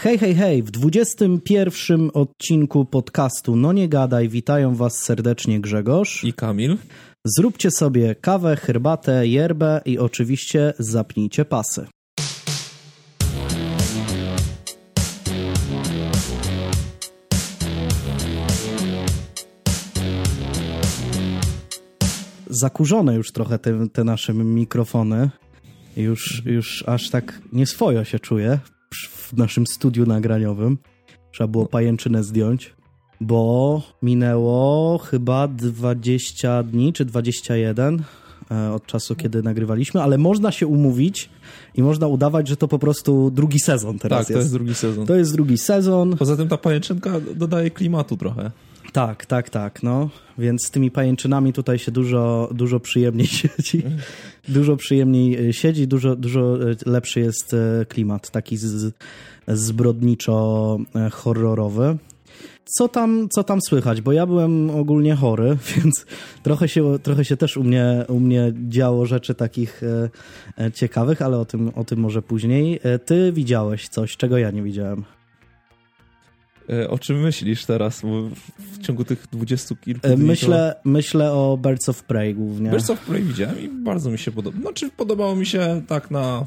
Hej, hej, hej, w 21 odcinku podcastu No Nie Gadaj witają Was serdecznie Grzegorz i Kamil. Zróbcie sobie kawę, herbatę, yerbę i oczywiście zapnijcie pasy. Zakurzone już trochę te, te nasze mikrofony. Już, już aż tak nieswojo się czuję w naszym studiu nagraniowym. Trzeba było pajęczynę zdjąć, bo minęło chyba 20 dni czy 21 e, od czasu, kiedy nagrywaliśmy, ale można się umówić i można udawać, że to po prostu drugi sezon teraz tak, jest. to jest drugi sezon. To jest drugi sezon. Poza tym ta pajęczynka dodaje klimatu trochę. Tak, tak, tak, no. Więc z tymi pajęczynami tutaj się dużo, dużo przyjemniej siedzi. Dużo przyjemniej e, siedzi, dużo, dużo e, lepszy jest e, klimat, taki z, zbrodniczo-horrorowy. Co tam, co tam słychać? Bo ja byłem ogólnie chory, więc trochę się, trochę się też u mnie, u mnie działo rzeczy takich ciekawych, ale o tym, o tym może później. Ty widziałeś coś, czego ja nie widziałem. E, o czym myślisz teraz w ciągu tych dwudziestu kilku dni? Myślę, to... myślę o Birds of Prey głównie. Birds of Prey widziałem i bardzo mi się podobało. Znaczy podobało mi się tak na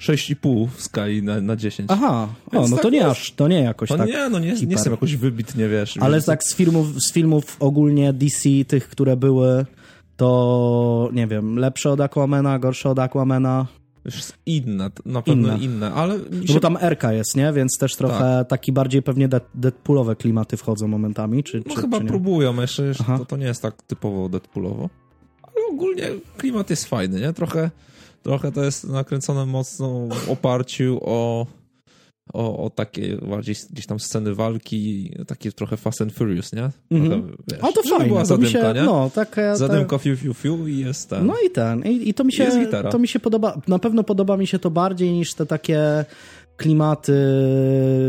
6,5 w skali na, na 10. Aha, o, no tak to nie aż, to nie jakoś no tak. Nie, no nie, nie jestem jakoś wybitnie, wiesz. Ale wiesz, tak z filmów, z filmów ogólnie DC, tych, które były, to nie wiem, lepsze od Aquamana, gorsze od Aquamana. Inne, na pewno inne, inne ale... No się... Bo tam Erka jest, nie? Więc też trochę tak. taki bardziej pewnie Deadpoolowe klimaty wchodzą momentami, czy No czy, chyba czy próbują, jeszcze, jeszcze to, to nie jest tak typowo Deadpoolowo. Ale ogólnie klimat jest fajny, nie? Trochę, trochę to jest nakręcone mocno w oparciu o o, o takie bardziej gdzieś tam sceny walki, takie trochę Fast and Furious, nie? Mm a to fajnie. Była zadymka, się, nie? No, taka, zadymka fiu, fiu, fiu i jest ten. No i ten. I, i to mi się, to mi się podoba, na pewno podoba mi się to bardziej niż te takie klimaty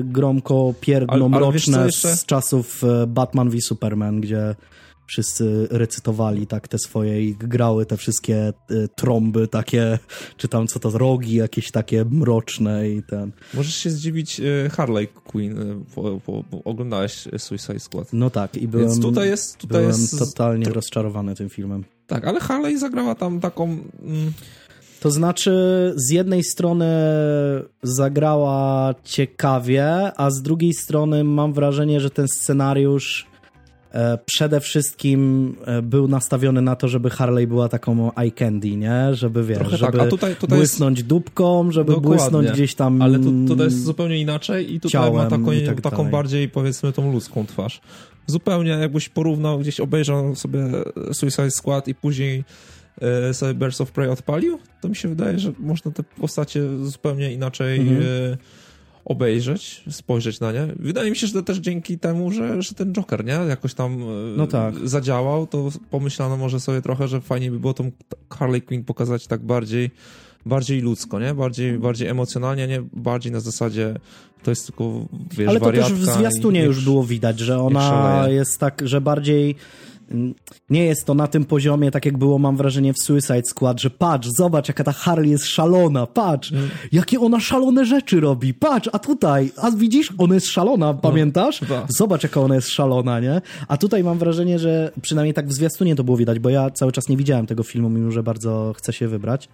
gromko pierdno-mroczne z czasów e, Batman v Superman, gdzie wszyscy recytowali tak te swoje i grały te wszystkie y, trąby takie, czy tam co to, rogi jakieś takie mroczne i ten. Możesz się zdziwić y, Harley Quinn, y, po, po, po, oglądałeś Suicide Squad. No tak i byłem, Więc tutaj jest, tutaj byłem jest... totalnie rozczarowany tym filmem. Tak, ale Harley zagrała tam taką... Mm... To znaczy, z jednej strony zagrała ciekawie, a z drugiej strony mam wrażenie, że ten scenariusz E, przede wszystkim e, był nastawiony na to, żeby Harley była taką eye candy, nie? Żeby, wiesz, Trochę żeby tak. tutaj, tutaj błysnąć jest... dupką, żeby Dokładnie. błysnąć gdzieś tam Ale tu, tutaj jest zupełnie inaczej i tutaj ma taką, tak taką bardziej, powiedzmy, tą ludzką twarz. Zupełnie jakbyś porównał, gdzieś obejrzał sobie Suicide Squad i później e, sobie Birds of Prey odpalił, to mi się wydaje, że można te postacie zupełnie inaczej mhm. Obejrzeć, spojrzeć na nie. Wydaje mi się, że to też dzięki temu, że, że ten Joker, nie? Jakoś tam e, no tak. zadziałał, to pomyślano może sobie trochę, że fajnie by było tą Harley Quinn pokazać tak bardziej bardziej ludzko, nie? Bardziej, bardziej emocjonalnie, nie bardziej na zasadzie to jest tylko, wiesz, Ale to też w zwiastunie już było widać, że ona jest tak, że bardziej nie jest to na tym poziomie, tak jak było, mam wrażenie, w Suicide Squad, że patrz, zobacz, jaka ta Harley jest szalona, patrz, mm. jakie ona szalone rzeczy robi, patrz, a tutaj, a widzisz, ona jest szalona, no, pamiętasz? No, zobacz, jaka ona jest szalona, nie? A tutaj mam wrażenie, że przynajmniej tak w zwiastunie to było widać, bo ja cały czas nie widziałem tego filmu, mimo że bardzo chcę się wybrać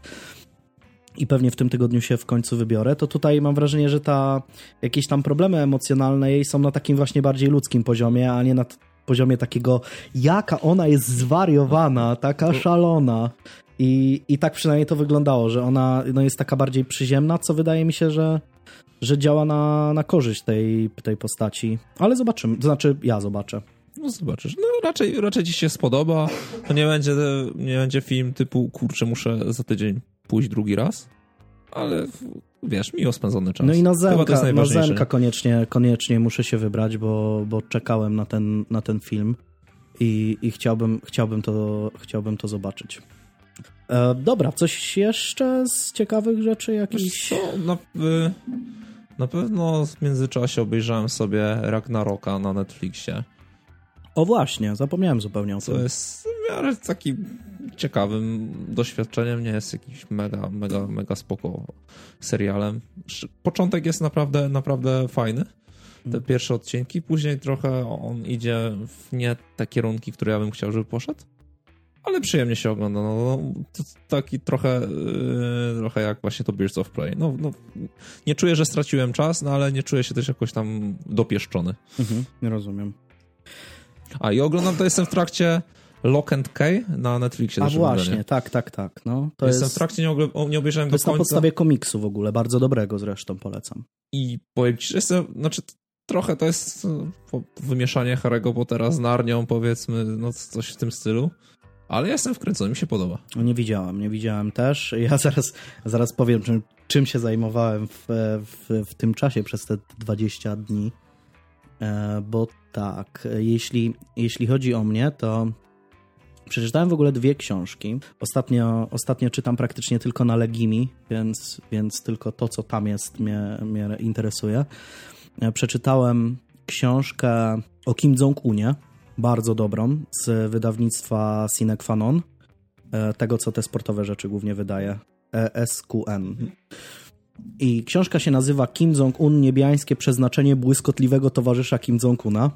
i pewnie w tym tygodniu się w końcu wybiorę, to tutaj mam wrażenie, że ta jakieś tam problemy emocjonalne jej są na takim właśnie bardziej ludzkim poziomie, a nie na poziomie takiego, jaka ona jest zwariowana, taka szalona. I, I tak przynajmniej to wyglądało, że ona no, jest taka bardziej przyziemna, co wydaje mi się, że, że działa na, na korzyść tej, tej postaci. Ale zobaczymy, to znaczy ja zobaczę. No zobaczysz. No raczej, raczej ci się spodoba. To nie będzie, nie będzie film typu, kurczę, muszę za tydzień pójść drugi raz, ale wiesz, miło spędzony czas. No i na Zenka, na Zenka koniecznie, koniecznie muszę się wybrać, bo, bo czekałem na ten, na ten film i, i chciałbym, chciałbym, to, chciałbym to zobaczyć. E, dobra, coś jeszcze z ciekawych rzeczy jakichś? Na, y, na pewno w międzyczasie obejrzałem sobie Ragnaroka na Netflixie. O właśnie, zapomniałem zupełnie o tym. To jest w miarę taki ciekawym doświadczeniem, nie jest jakiś mega, mega, mega spoko serialem. Początek jest naprawdę, naprawdę fajny, te mm. pierwsze odcinki, później trochę on idzie w nie te kierunki, które ja bym chciał, żeby poszedł ale przyjemnie się ogląda. No, no taki trochę, yy, trochę jak właśnie to Birds of Prey. No, no, nie czuję, że straciłem czas, no ale nie czuję się też jakoś tam dopieszczony. Mhm, nie rozumiem. A i oglądam, to jestem w trakcie Lock and Key na Netflixie. A właśnie, tak, tak, tak. No, to jestem jest... w trakcie, nie, nie obejrzałem to jest na podstawie komiksu w ogóle, bardzo dobrego zresztą polecam. I powiem ci, że jestem, znaczy trochę to jest wymieszanie Harry'ego Pottera z Narnią, powiedzmy, no coś w tym stylu. Ale ja jestem wkręcony, mi się podoba. No nie widziałem, nie widziałem też. Ja zaraz, zaraz powiem, czym, czym się zajmowałem w, w, w tym czasie przez te 20 dni. E, bo tak, jeśli, jeśli chodzi o mnie, to przeczytałem w ogóle dwie książki. Ostatnio, ostatnio czytam praktycznie tylko na Legimi, więc, więc tylko to, co tam jest, mnie, mnie interesuje. E, przeczytałem książkę o Kim Jong-unie bardzo dobrą z wydawnictwa Sine e, tego co te sportowe rzeczy głównie wydaje, ESQN. I książka się nazywa Kim Jong-un, niebiańskie przeznaczenie błyskotliwego towarzysza Kim Jong-una.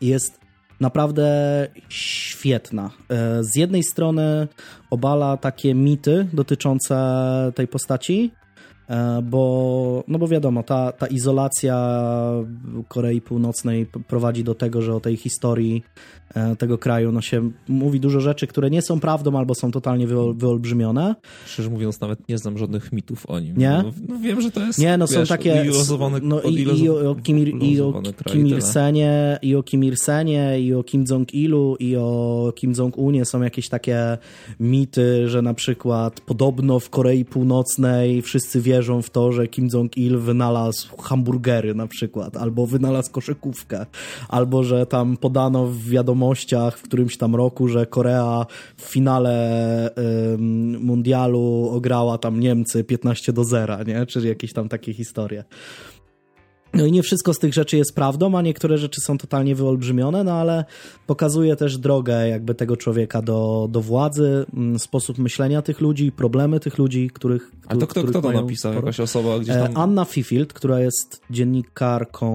Jest naprawdę świetna. E, z jednej strony obala takie mity dotyczące tej postaci, bo, no bo wiadomo, ta, ta izolacja Korei Północnej prowadzi do tego, że o tej historii e, tego kraju no się mówi dużo rzeczy, które nie są prawdą albo są totalnie wyol, wyolbrzymione. Szczerze mówiąc, nawet nie znam żadnych mitów o nim. Nie? No, no wiem, że to jest Nie, no wiesz, są takie... No, i, i, o Kim, Il, i o Kim Il-senie, i o Kim Il-senie, i o Kim Jong-ilu, i o Kim Jong-unie są jakieś takie mity, że na przykład podobno w Korei Północnej wszyscy wierzą wierzą w to, że Kim Jong-il wynalazł hamburgery na przykład, albo wynalazł koszykówkę, albo że tam podano w wiadomościach w którymś tam roku, że Korea w finale ym, mundialu ograła tam Niemcy 15 do 0, nie? Czyli jakieś tam takie historie. No i nie wszystko z tych rzeczy jest prawdą, a niektóre rzeczy są totalnie wyolbrzymione, no ale pokazuje też drogę jakby tego człowieka do, do władzy, mm, sposób myślenia tych ludzi, problemy tych ludzi, których... A to kto, kto to napisał? Sporo. Jakaś osoba gdzieś tam... E, Anna Fifield, która jest dziennikarką,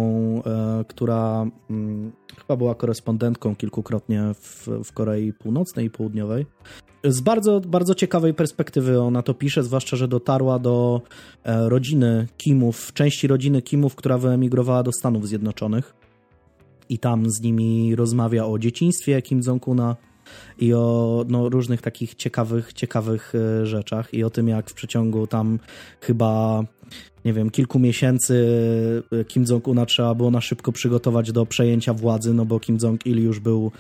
e, która mm, chyba była korespondentką kilkukrotnie w, w Korei Północnej i Południowej. Z bardzo, bardzo ciekawej perspektywy ona to pisze, zwłaszcza, że dotarła do e, rodziny Kimów, części rodziny Kimów, która wyemigrowała do Stanów Zjednoczonych. I tam z nimi rozmawia o dzieciństwie Kim Jong-una i o no, różnych takich ciekawych, ciekawych e, rzeczach i o tym, jak w przeciągu tam chyba nie wiem, kilku miesięcy e, Kim Jong-una trzeba było na szybko przygotować do przejęcia władzy, no bo Kim Jong-il już był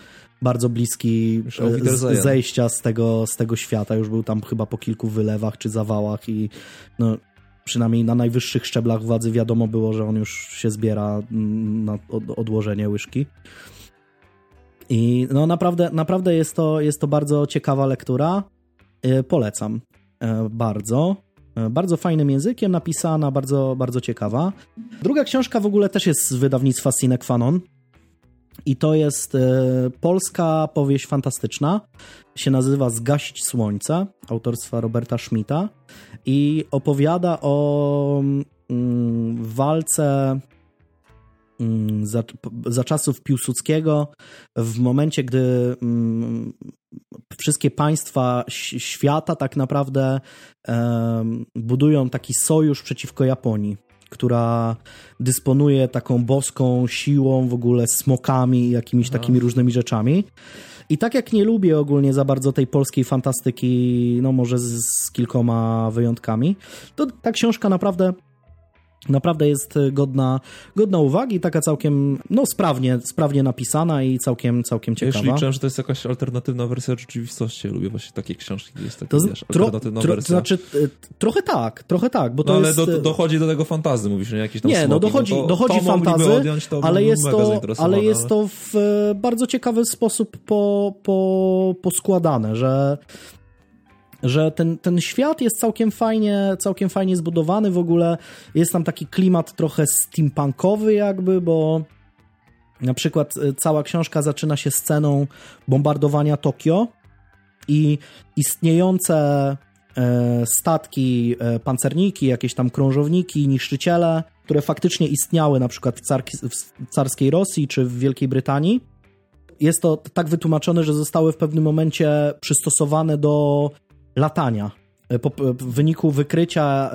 bardzo bliski e, zejścia z tego, z tego świata. Już był tam chyba po kilku wylewach czy zawałach i no, przynajmniej na najwyższych szczeblach władzy wiadomo było, że on już się zbiera na odłożenie łyżki. I no naprawdę, naprawdę jest to, jest to bardzo ciekawa lektura. E, polecam bardzo. Bardzo fajnym językiem napisana, bardzo, bardzo ciekawa. Druga książka w ogóle też jest z wydawnictwa Sine Qua Non. I to jest e, polska powieść fantastyczna. Się nazywa Zgasić Słońce, autorstwa Roberta Schmidta. I opowiada o mm, walce za, za, czasów Piłsudskiego, w momencie, gdy mm, wszystkie państwa świata tak naprawdę budują taki sojusz przeciwko Japonii która dysponuje taką boską siłą, w ogóle smokami i jakimiś no. takimi różnymi rzeczami. I tak jak nie lubię ogólnie za bardzo tej polskiej fantastyki, no może z, z kilkoma wyjątkami, to ta książka naprawdę Naprawdę jest godna, godna uwagi, taka całkiem, no sprawnie, sprawnie napisana i całkiem, całkiem ciekawa. Jeśli liczę, że to jest jakaś alternatywna wersja rzeczywistości. Lubię właśnie takie książki, gdzie jest taka, to, wiesz, alternatywna tro, wersja. To znaczy, y, trochę tak, trochę tak, bo to no, ale jest... do, dochodzi do tego fantazy, mówisz, nie? Jakieś tam Nie, no smoki, no dochodzi, no to, dochodzi to fantazy, odjąć, to ale, jest to, ale jest to w bardzo ciekawy sposób po, po, poskładane, że że ten, ten świat jest całkiem fajnie, całkiem fajnie zbudowany w ogóle. Jest tam taki klimat trochę steampunkowy jakby, bo na przykład y, cała książka zaczyna się sceną bombardowania Tokio i istniejące e, statki, e, pancerniki, jakieś tam krążowniki, niszczyciele, które faktycznie istniały na przykład w carskiej Rosji czy w Wielkiej Brytanii. Jest to tak wytłumaczone, że zostały w pewnym momencie przystosowane do latania E, w wyniku wykrycia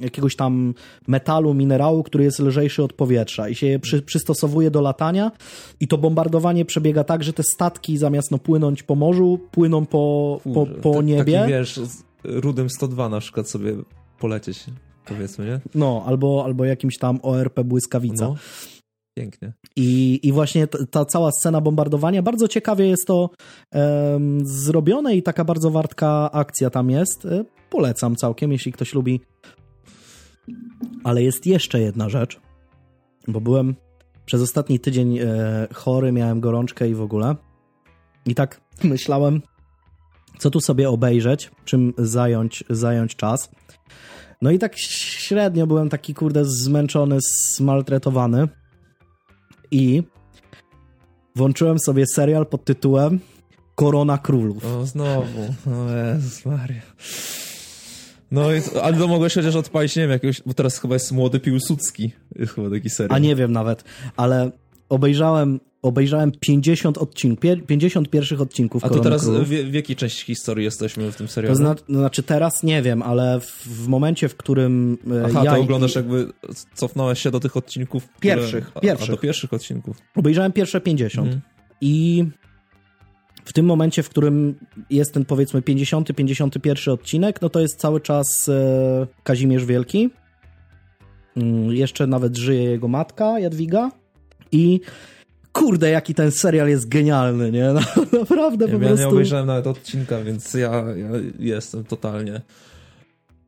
jakiegoś tam metalu, minerału, który jest lżejszy od powietrza i się je przy, przystosowuje do latania i to bombardowanie przebiega tak, że te statki zamiast no, płynąć po morzu, płyną po, po, po niebie. Taki, wiesz, z Rudym 102 na przykład sobie polecieć, powiedzmy, nie? No, albo, albo jakimś tam ORP Błyskawica. No. Pięknie. I, I właśnie ta, ta, cała scena bombardowania, bardzo ciekawie jest to um, zrobione i taka bardzo wartka akcja tam jest. E, polecam całkiem, jeśli ktoś lubi. Ale jest jeszcze jedna rzecz, bo byłem przez ostatni tydzień e, chory, miałem gorączkę i w ogóle. I tak myślałem, co tu sobie obejrzeć, czym zająć, zająć czas. No i tak średnio byłem taki, kurde, zmęczony, smaltretowany i włączyłem sobie serial pod tytułem Korona Królów. O, znowu. O Jezus Maria. No, i, ale to mogłeś chociaż odpalić, nie wiem, jakiegoś, bo teraz chyba jest Młody Piłsudski, jest chyba taki serial. A nie wiem nawet, ale obejrzałem obejrzałem 50 odcinków, 50 pierwszych odcinków A to teraz w, w, jakiej części historii jesteśmy w tym serialu? To zna, znaczy teraz nie wiem, ale w, w momencie, w którym e, Aha, ja to oglądasz jakby, cofnąłeś się do tych odcinków? Które, pierwszych, a, pierwszych. A do pierwszych odcinków. Obejrzałem pierwsze 50 mhm. i w tym momencie, w którym jest ten powiedzmy 50, 51 odcinek, no to jest cały czas e, Kazimierz Wielki. Mm, jeszcze nawet żyje jego matka, Jadwiga. I kurde, jaki ten serial jest genialny, nie? No, naprawdę nie, po ja prostu... Ja nie obejrzałem nawet odcinka, więc ja, ja jestem totalnie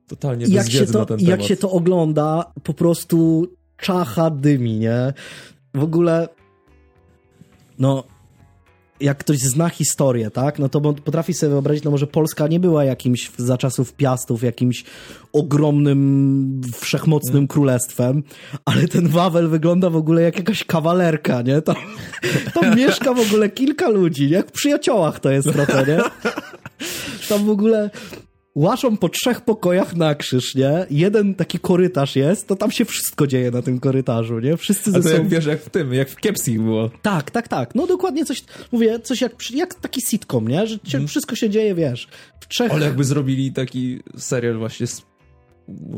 totalnie jak się to, na ten Jak się to ogląda, po prostu czacha dymi, nie? W ogóle no jak ktoś zna historię, tak, no to potrafi sobie wyobrazić, no może Polska nie była jakimś za czasów Piastów, jakimś ogromnym, wszechmocnym mm. królestwem, ale ten Wawel wygląda w ogóle jak jakaś kawalerka, nie? Tam, tam mieszka w ogóle kilka ludzi, nie? Jak w przyjaciołach to jest trochę, nie? Tam w ogóle łaszą po trzech pokojach na krzyż, nie? Jeden taki korytarz jest, to tam się wszystko dzieje na tym korytarzu, nie? Wszyscy ze A to sobą... jak, wiesz, jak w tym, jak w Kiepskich było. Tak, tak, tak. No dokładnie coś, mówię, coś jak, jak taki sitcom, nie? Że hmm. wszystko się dzieje, wiesz, w trzech... Ale jakby zrobili taki serial właśnie z,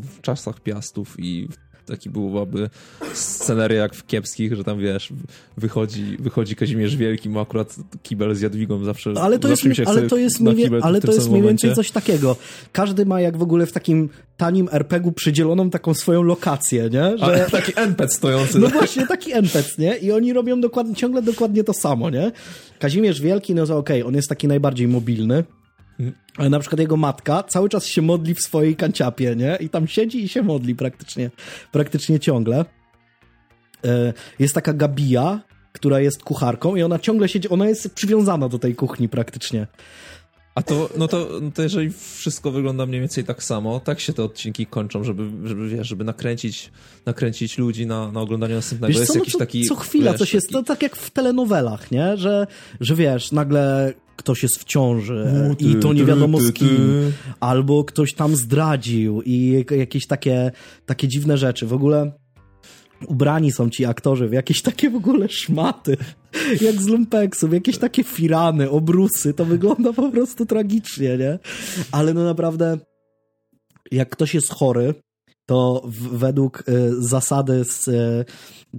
w czasach Piastów i taki byłaby scenaria jak w kiepskich, że tam wiesz, wychodzi, wychodzi Kazimierz Wielki, ma akurat kibel z Jadwigą zawsze. Ale to jest, ale to jest, mniej, ale to jest mniej więcej coś takiego. Każdy ma jak w ogóle w takim tanim RPG-u przydzieloną taką swoją lokację, nie? Że... taki NPC stojący. No właśnie, taki NPC, nie? I oni robią dokładnie, ciągle dokładnie to samo, nie? Kazimierz Wielki, no to okej, okay, on jest taki najbardziej mobilny, ale na przykład jego matka cały czas się modli w swojej kanciapie, nie? I tam siedzi i się modli praktycznie, praktycznie ciągle. E, jest taka Gabija, która jest kucharką i ona ciągle siedzi, ona jest przywiązana do tej kuchni praktycznie. A to, no to, no to jeżeli wszystko wygląda mniej więcej tak samo, tak się te odcinki kończą, żeby, żeby wiesz, żeby nakręcić, nakręcić ludzi na, na oglądanie następnego. Wiesz, jest co, jakiś no, taki... Co chwila coś jest, to tak jak w telenowelach, nie? Że, że wiesz, nagle ktoś jest w ciąży no, i to nie wiadomo z kim, albo ktoś tam zdradził i jakieś takie, takie dziwne rzeczy. W ogóle ubrani są ci aktorzy w jakieś takie w ogóle szmaty, jak z lumpeksów, jakieś takie firany, obrusy, to wygląda po prostu tragicznie, nie? Ale no naprawdę, jak ktoś jest chory, to w, według y, zasady z y,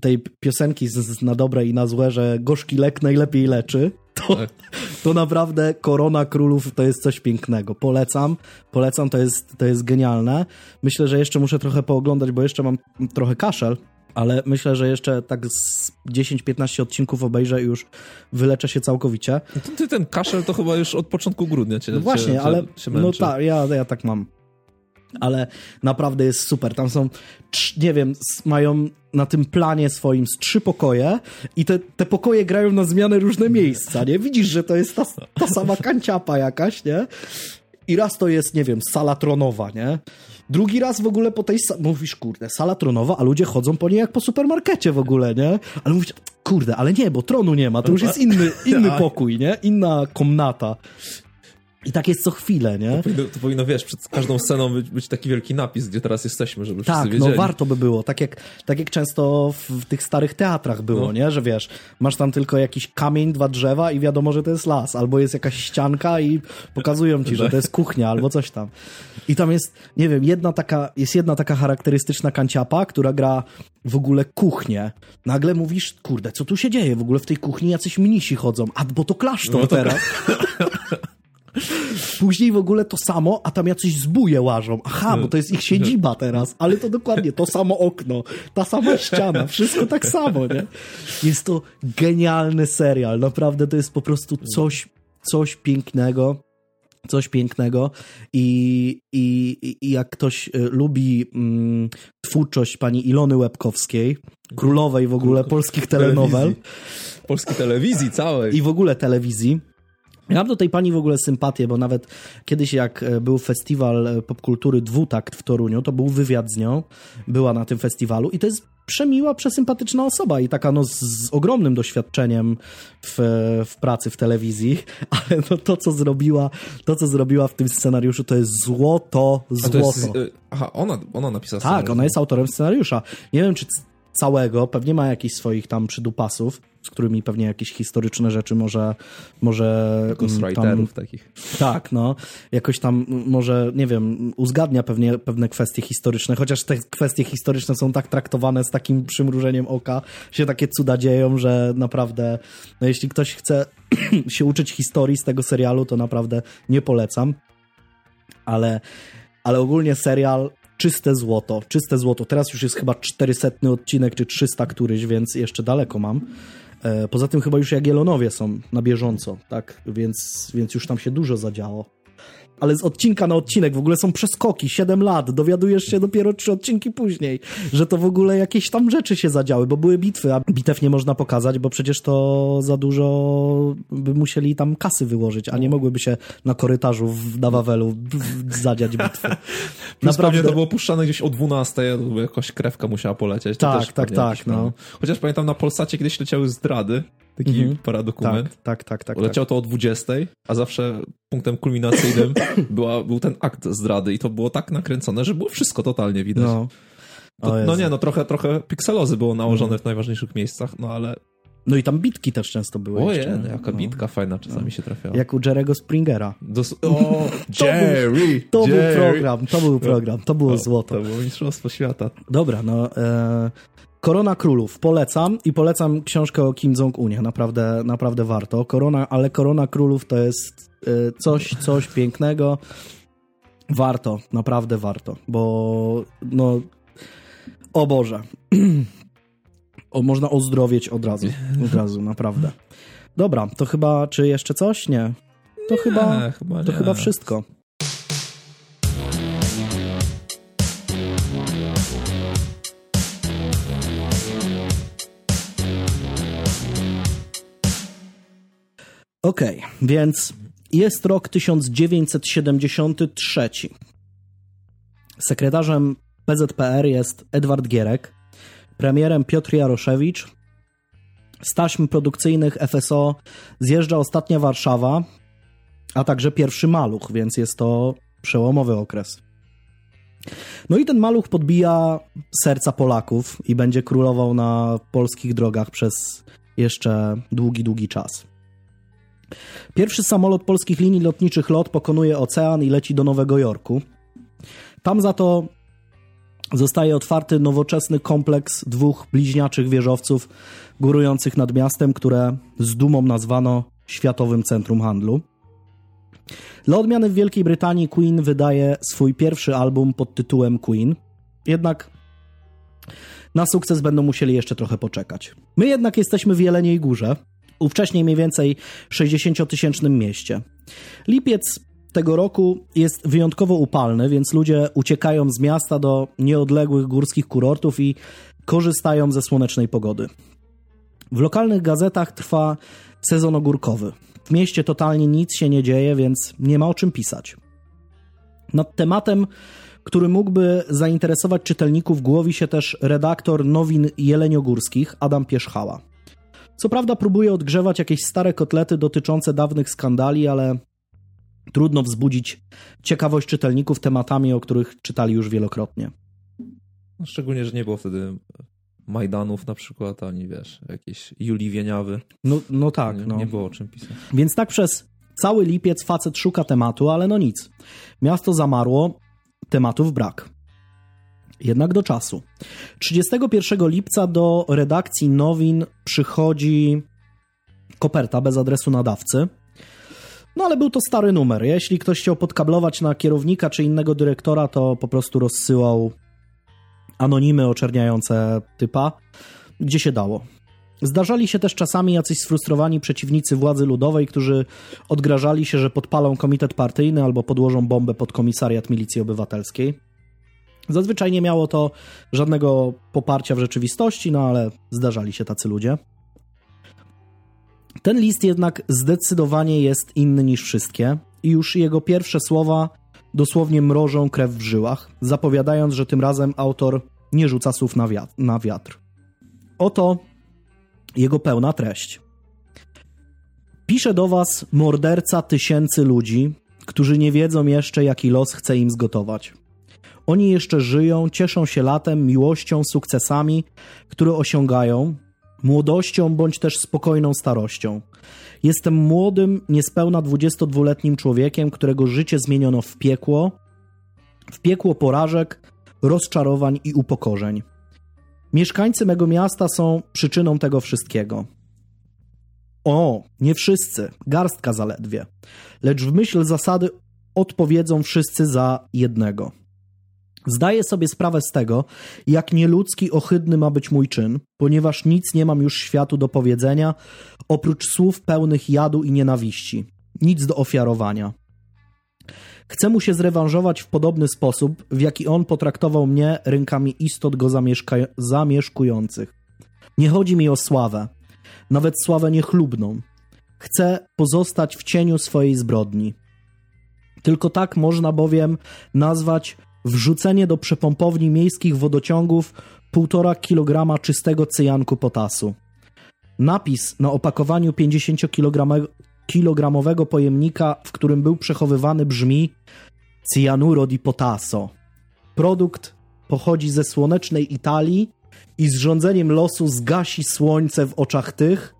tej piosenki z, z, na dobre i na złe, że gorzki lek najlepiej leczy, to, tak. to naprawdę Korona Królów to jest coś pięknego. Polecam, polecam, to jest, to jest genialne. Myślę, że jeszcze muszę trochę pooglądać, bo jeszcze mam trochę kaszel, ale myślę, że jeszcze tak z 10-15 odcinków obejrzę i już wyleczę się całkowicie. No ty ten kaszel to chyba już od początku grudnia cię No właśnie, cię, ale cię no tak, ja, ja tak mam. Ale naprawdę jest super. Tam są, nie wiem, mają na tym planie swoim z trzy pokoje i te, te pokoje grają na zmianę różne miejsca, nie? Widzisz, że to jest ta, ta sama kanciapa jakaś, nie? I raz to jest, nie wiem, sala tronowa, nie? Drugi raz w ogóle po tej mówisz, kurde, sala tronowa, a ludzie chodzą po niej jak po supermarkecie w ogóle, nie? Ale mówisz, kurde, ale nie, bo tronu nie ma, to już jest inny, inny pokój, nie? Inna komnata. I tak jest co chwilę, nie? To powinno, to powinno wiesz, przed każdą sceną być, być, taki wielki napis, gdzie teraz jesteśmy, żeby tak, wszyscy wiedzieli. no warto by było. Tak jak, tak jak często w, w tych starych teatrach było, no. nie? Że wiesz, masz tam tylko jakiś kamień, dwa drzewa i wiadomo, że to jest las. Albo jest jakaś ścianka i pokazują ci, że to jest kuchnia albo coś tam. I tam jest, nie wiem, jedna taka, jest jedna taka charakterystyczna kanciapa, która gra w ogóle kuchnię. Nagle mówisz, kurde, co tu się dzieje? W ogóle w tej kuchni jacyś mnisi chodzą. A, bo to klasztor no to... teraz. Później w ogóle to samo, a tam jacyś zbóje łażą. Aha, bo to jest ich siedziba teraz, ale to dokładnie to samo okno, ta sama ściana, wszystko tak samo, nie? Jest to genialny serial, naprawdę to jest po prostu coś, coś pięknego coś pięknego i, i, i jak ktoś y, lubi mm, twórczość pani Ilony Łebkowskiej, królowej w ogóle polskich telenowel. Polskiej telewizji całej. I w ogóle telewizji, ja mam do tej pani w ogóle sympatię, bo nawet kiedyś jak e, był festiwal e, popkultury Dwutakt w Toruniu, to był wywiad z nią, była na tym festiwalu i to jest przemiła, przesympatyczna osoba i taka no z, z ogromnym doświadczeniem w, w, pracy w telewizji, ale no to, co zrobiła, to, co zrobiła w tym scenariuszu, to jest złoto, złoto. Jest, aha, ona, ona napisała Tak, scenariusz. ona jest autorem scenariusza. Nie wiem, czy całego, pewnie ma jakichś swoich tam przydupasów, z którymi pewnie jakieś historyczne rzeczy może... może tam, takich. Tak, no. Jakoś tam może, nie wiem, uzgadnia pewnie pewne kwestie historyczne, chociaż te kwestie historyczne są tak traktowane z takim przymrużeniem oka, się takie cuda dzieją, że naprawdę, no jeśli ktoś chce się uczyć historii z tego serialu, to naprawdę nie polecam. Ale, ale ogólnie serial czyste złoto, czyste złoto. Teraz już jest chyba 400 odcinek, czy 300 któryś, więc jeszcze daleko mam. E, poza tym chyba już Jagiellonowie są na bieżąco, tak? Więc, więc już tam się dużo zadziało ale z odcinka na odcinek w ogóle są przeskoki, 7 lat, dowiadujesz się dopiero trzy odcinki później, że to w ogóle jakieś tam rzeczy się zadziały, bo były bitwy, a bitew nie można pokazać, bo przecież to za dużo by musieli tam kasy wyłożyć, a nie mogłyby się na korytarzu na Wawelu zadziać bitwy. Naprawdę to było puszczane gdzieś o 12, jakoś krewka musiała polecieć. tak, tak, tak. No. Chociaż pamiętam na Polsacie kiedyś leciały zdrady, taki mhm. paradokument. Tak, tak, tak. tak Leciało tak. to o 20, a zawsze punktem kulminacyjnym była, był ten akt zdrady i to było tak nakręcone, że było wszystko totalnie widać. No, to, no nie, no trochę, trochę pikselozy było nałożone mhm. w najważniejszych miejscach, no ale no i tam bitki też często były. Ojej, jeszcze. jaka no. bitka fajna czasami no. się trafiała. Jak u Jerego Springera. Dos o, Jerry! To, był, to Jerry. był program, to był program, to było złoto. To było mistrzostwo świata. Dobra, no e, Korona Królów polecam i polecam książkę o Kim Jong-unie, naprawdę, naprawdę warto. Korona, ale Korona Królów to jest y, coś, coś pięknego. Warto, naprawdę warto, bo no o Boże. o, można ozdrowieć od razu, od razu, naprawdę. Dobra, to chyba, czy jeszcze coś? Nie. To nie, chyba, chyba to chyba wszystko. Okej, okay, więc jest rok 1973. Sekretarzem PZPR jest Edward Gierek, premierem Piotr Jaroszewicz. Z taśm produkcyjnych FSO zjeżdża ostatnia Warszawa, a także pierwszy Maluch, więc jest to przełomowy okres. No i ten Maluch podbija serca Polaków i będzie królował na polskich drogach przez jeszcze długi, długi czas. Pierwszy samolot polskich linii lotniczych LOT pokonuje ocean i leci do Nowego Jorku. Tam za to zostaje otwarty nowoczesny kompleks dwóch bliźniaczych wieżowców górujących nad miastem, które z dumą nazwano Światowym Centrum Handlu. Dla odmiany w Wielkiej Brytanii Queen wydaje swój pierwszy album pod tytułem Queen. Jednak na sukces będą musieli jeszcze trochę poczekać. My jednak jesteśmy w Jeleniej Górze, ówcześnie mniej więcej 60-tysięcznym mieście. Lipiec tego roku jest wyjątkowo upalny, więc ludzie uciekają z miasta do nieodległych górskich kurortów i korzystają ze słonecznej pogody. W lokalnych gazetach trwa sezon ogórkowy. W mieście totalnie nic się nie dzieje, więc nie ma o czym pisać. Nad tematem, który mógłby zainteresować czytelników, głowi się też redaktor nowin jeleniogórskich Adam Pierzchała. Co prawda próbuje odgrzewać jakieś stare kotlety dotyczące dawnych skandali, ale trudno wzbudzić ciekawość czytelników tematami, o których czytali już wielokrotnie. No, szczególnie, że nie było wtedy Majdanów na przykład, ani wiesz, jakieś Julii Wieniawy. No, no tak. Nie, no. nie było o czym pisać. Więc tak przez cały lipiec facet szuka tematu, ale no nic. Miasto zamarło, tematów brak. Jednak do czasu. 31 lipca do redakcji Nowin przychodzi koperta bez adresu nadawcy. No ale był to stary numer. Jeśli ktoś chciał podkablować na kierownika czy innego dyrektora, to po prostu rozsyłał anonimy oczerniające typa, gdzie się dało. Zdarzali się też czasami jacyś sfrustrowani przeciwnicy władzy ludowej, którzy odgrażali się, że podpalą komitet partyjny albo podłożą bombę pod komisariat milicji obywatelskiej. Zazwyczaj nie miało to żadnego poparcia w rzeczywistości, no ale zdarzali się tacy ludzie. Ten list jednak zdecydowanie jest inny niż wszystkie i już jego pierwsze słowa dosłownie mrożą krew w żyłach, zapowiadając, że tym razem autor nie rzuca słów na wiatr. Na wiatr. Oto jego pełna treść. Pisze do was morderca tysięcy ludzi, którzy nie wiedzą jeszcze, jaki los chce im zgotować. Oni jeszcze żyją, cieszą się latem, miłością, sukcesami, które osiągają, młodością bądź też spokojną starością. Jestem młodym, niespełna 22-letnim człowiekiem, którego życie zmieniono w piekło, w piekło porażek, rozczarowań i upokorzeń. Mieszkańcy mego miasta są przyczyną tego wszystkiego. O, nie wszyscy, garstka zaledwie, lecz w myśl zasady odpowiedzą wszyscy za jednego. Zdaję sobie sprawę z tego, jak nieludzki, ohydny ma być mój czyn, ponieważ nic nie mam już światu do powiedzenia, oprócz słów pełnych jadu i nienawiści. Nic do ofiarowania. Chcę mu się zrewanżować w podobny sposób, w jaki on potraktował mnie rękami istot go zamieszka- zamieszkujących. Nie chodzi mi o sławę, nawet sławę niechlubną. Chcę pozostać w cieniu swojej zbrodni. Tylko tak można bowiem nazwać wrzucenie do przepompowni miejskich wodociągów 1,5 kg czystego cyjanku potasu. Napis na opakowaniu 50-kilogramowego pojemnika, w którym był przechowywany brzmi Cianuro di potasso. Produkt pochodzi ze słonecznej Italii i z rządzeniem losu zgasi słońce w oczach tych,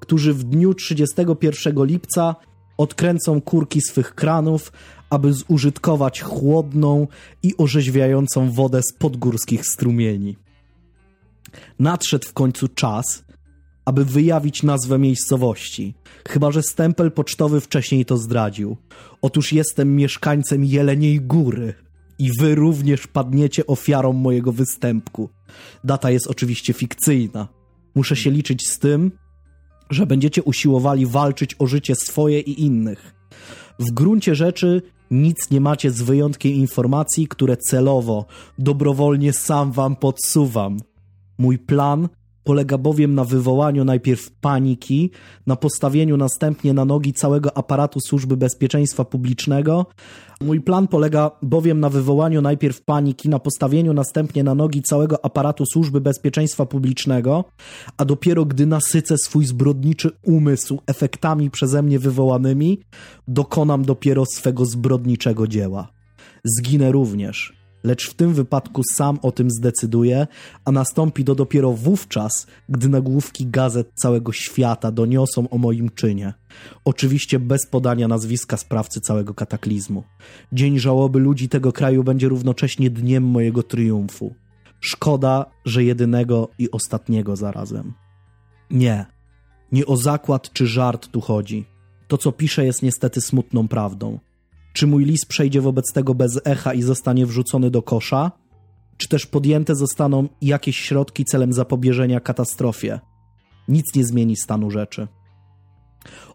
którzy w dniu 31 lipca odkręcą kurki swych kranów, aby zużytkować chłodną i orzeźwiającą wodę z podgórskich strumieni. Nadszedł w końcu czas, aby wyjawić nazwę miejscowości, chyba że stempel pocztowy wcześniej to zdradził. Otóż jestem mieszkańcem Jeleniej Góry i wy również padniecie ofiarą mojego występku. Data jest oczywiście fikcyjna. Muszę się liczyć z tym, że będziecie usiłowali walczyć o życie swoje i innych. W gruncie rzeczy nic nie macie z wyjątkiem informacji, które celowo, dobrowolnie sam wam podsuwam. Mój plan Polega bowiem na wywołaniu najpierw paniki, na postawieniu następnie na nogi całego aparatu służby bezpieczeństwa publicznego. Mój plan polega bowiem na wywołaniu najpierw paniki, na postawieniu następnie na nogi całego aparatu służby bezpieczeństwa publicznego, a dopiero gdy nasycę swój zbrodniczy umysł efektami przeze mnie wywołanymi, dokonam dopiero swego zbrodniczego dzieła. Zginę również lecz w tym wypadku sam o tym zdecyduje, a nastąpi to dopiero wówczas, gdy nagłówki gazet całego świata doniosą o moim czynie. Oczywiście bez podania nazwiska sprawcy całego kataklizmu. Dzień żałoby ludzi tego kraju będzie równocześnie dniem mojego triumfu. Szkoda, że jedynego i ostatniego zarazem. Nie. Nie o zakład czy żart tu chodzi. To, co piszę, jest niestety smutną prawdą. Czy mój list przejdzie wobec tego bez echa i zostanie wrzucony do kosza? Czy też podjęte zostaną jakieś środki celem zapobieżenia katastrofie? Nic nie zmieni stanu rzeczy.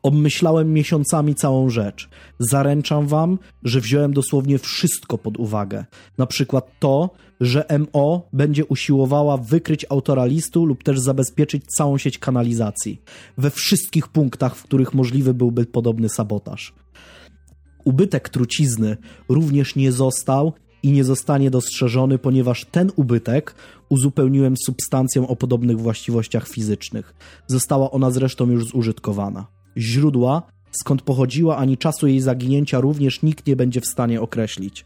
Obmyślałem miesiącami całą rzecz. Zaręczam wam, że wziąłem dosłownie wszystko pod uwagę. Na przykład to, że MO będzie usiłowała wykryć autora listu lub też zabezpieczyć całą sieć kanalizacji. We wszystkich punktach, w których możliwy byłby podobny sabotaż. Ubytek trucizny również nie został i nie zostanie dostrzeżony, ponieważ ten ubytek uzupełniłem substancją o podobnych właściwościach fizycznych. Została ona zresztą już zużytkowana. Źródła skąd pochodziła, ani czasu jej zaginięcia również nikt nie będzie w stanie określić.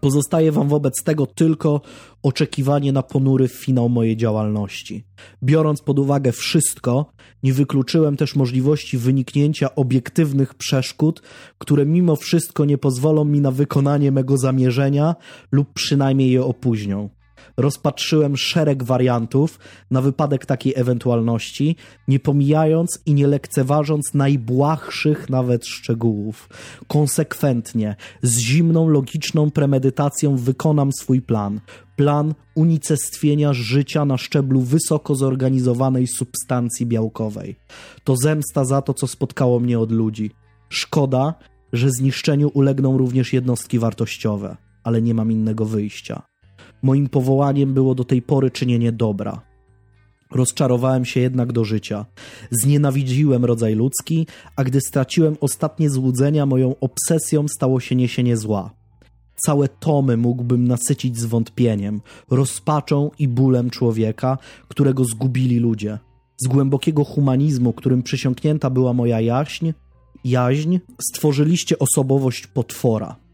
Pozostaje wam wobec tego tylko oczekiwanie na ponury finał mojej działalności. Biorąc pod uwagę wszystko, nie wykluczyłem też możliwości wyniknięcia obiektywnych przeszkód, które mimo wszystko nie pozwolą mi na wykonanie mego zamierzenia lub przynajmniej je opóźnią rozpatrzyłem szereg wariantów na wypadek takiej ewentualności, nie pomijając i nie lekceważąc najbłahszych nawet szczegółów. Konsekwentnie, z zimną, logiczną premedytacją wykonam swój plan. Plan unicestwienia życia na szczeblu wysoko zorganizowanej substancji białkowej. To zemsta za to, co spotkało mnie od ludzi. Szkoda, że zniszczeniu ulegną również jednostki wartościowe, ale nie mam innego wyjścia. Moim powołaniem było do tej pory czynienie dobra. Rozczarowałem się jednak do życia. Znienawidziłem rodzaj ludzki, a gdy straciłem ostatnie złudzenia, moją obsesją stało się niesienie zła. Całe tomy mógłbym nasycić zwątpieniem, rozpaczą i bólem człowieka, którego zgubili ludzie. Z głębokiego humanizmu, którym przysiągnięta była moja jaźń, jaźń, stworzyliście osobowość potwora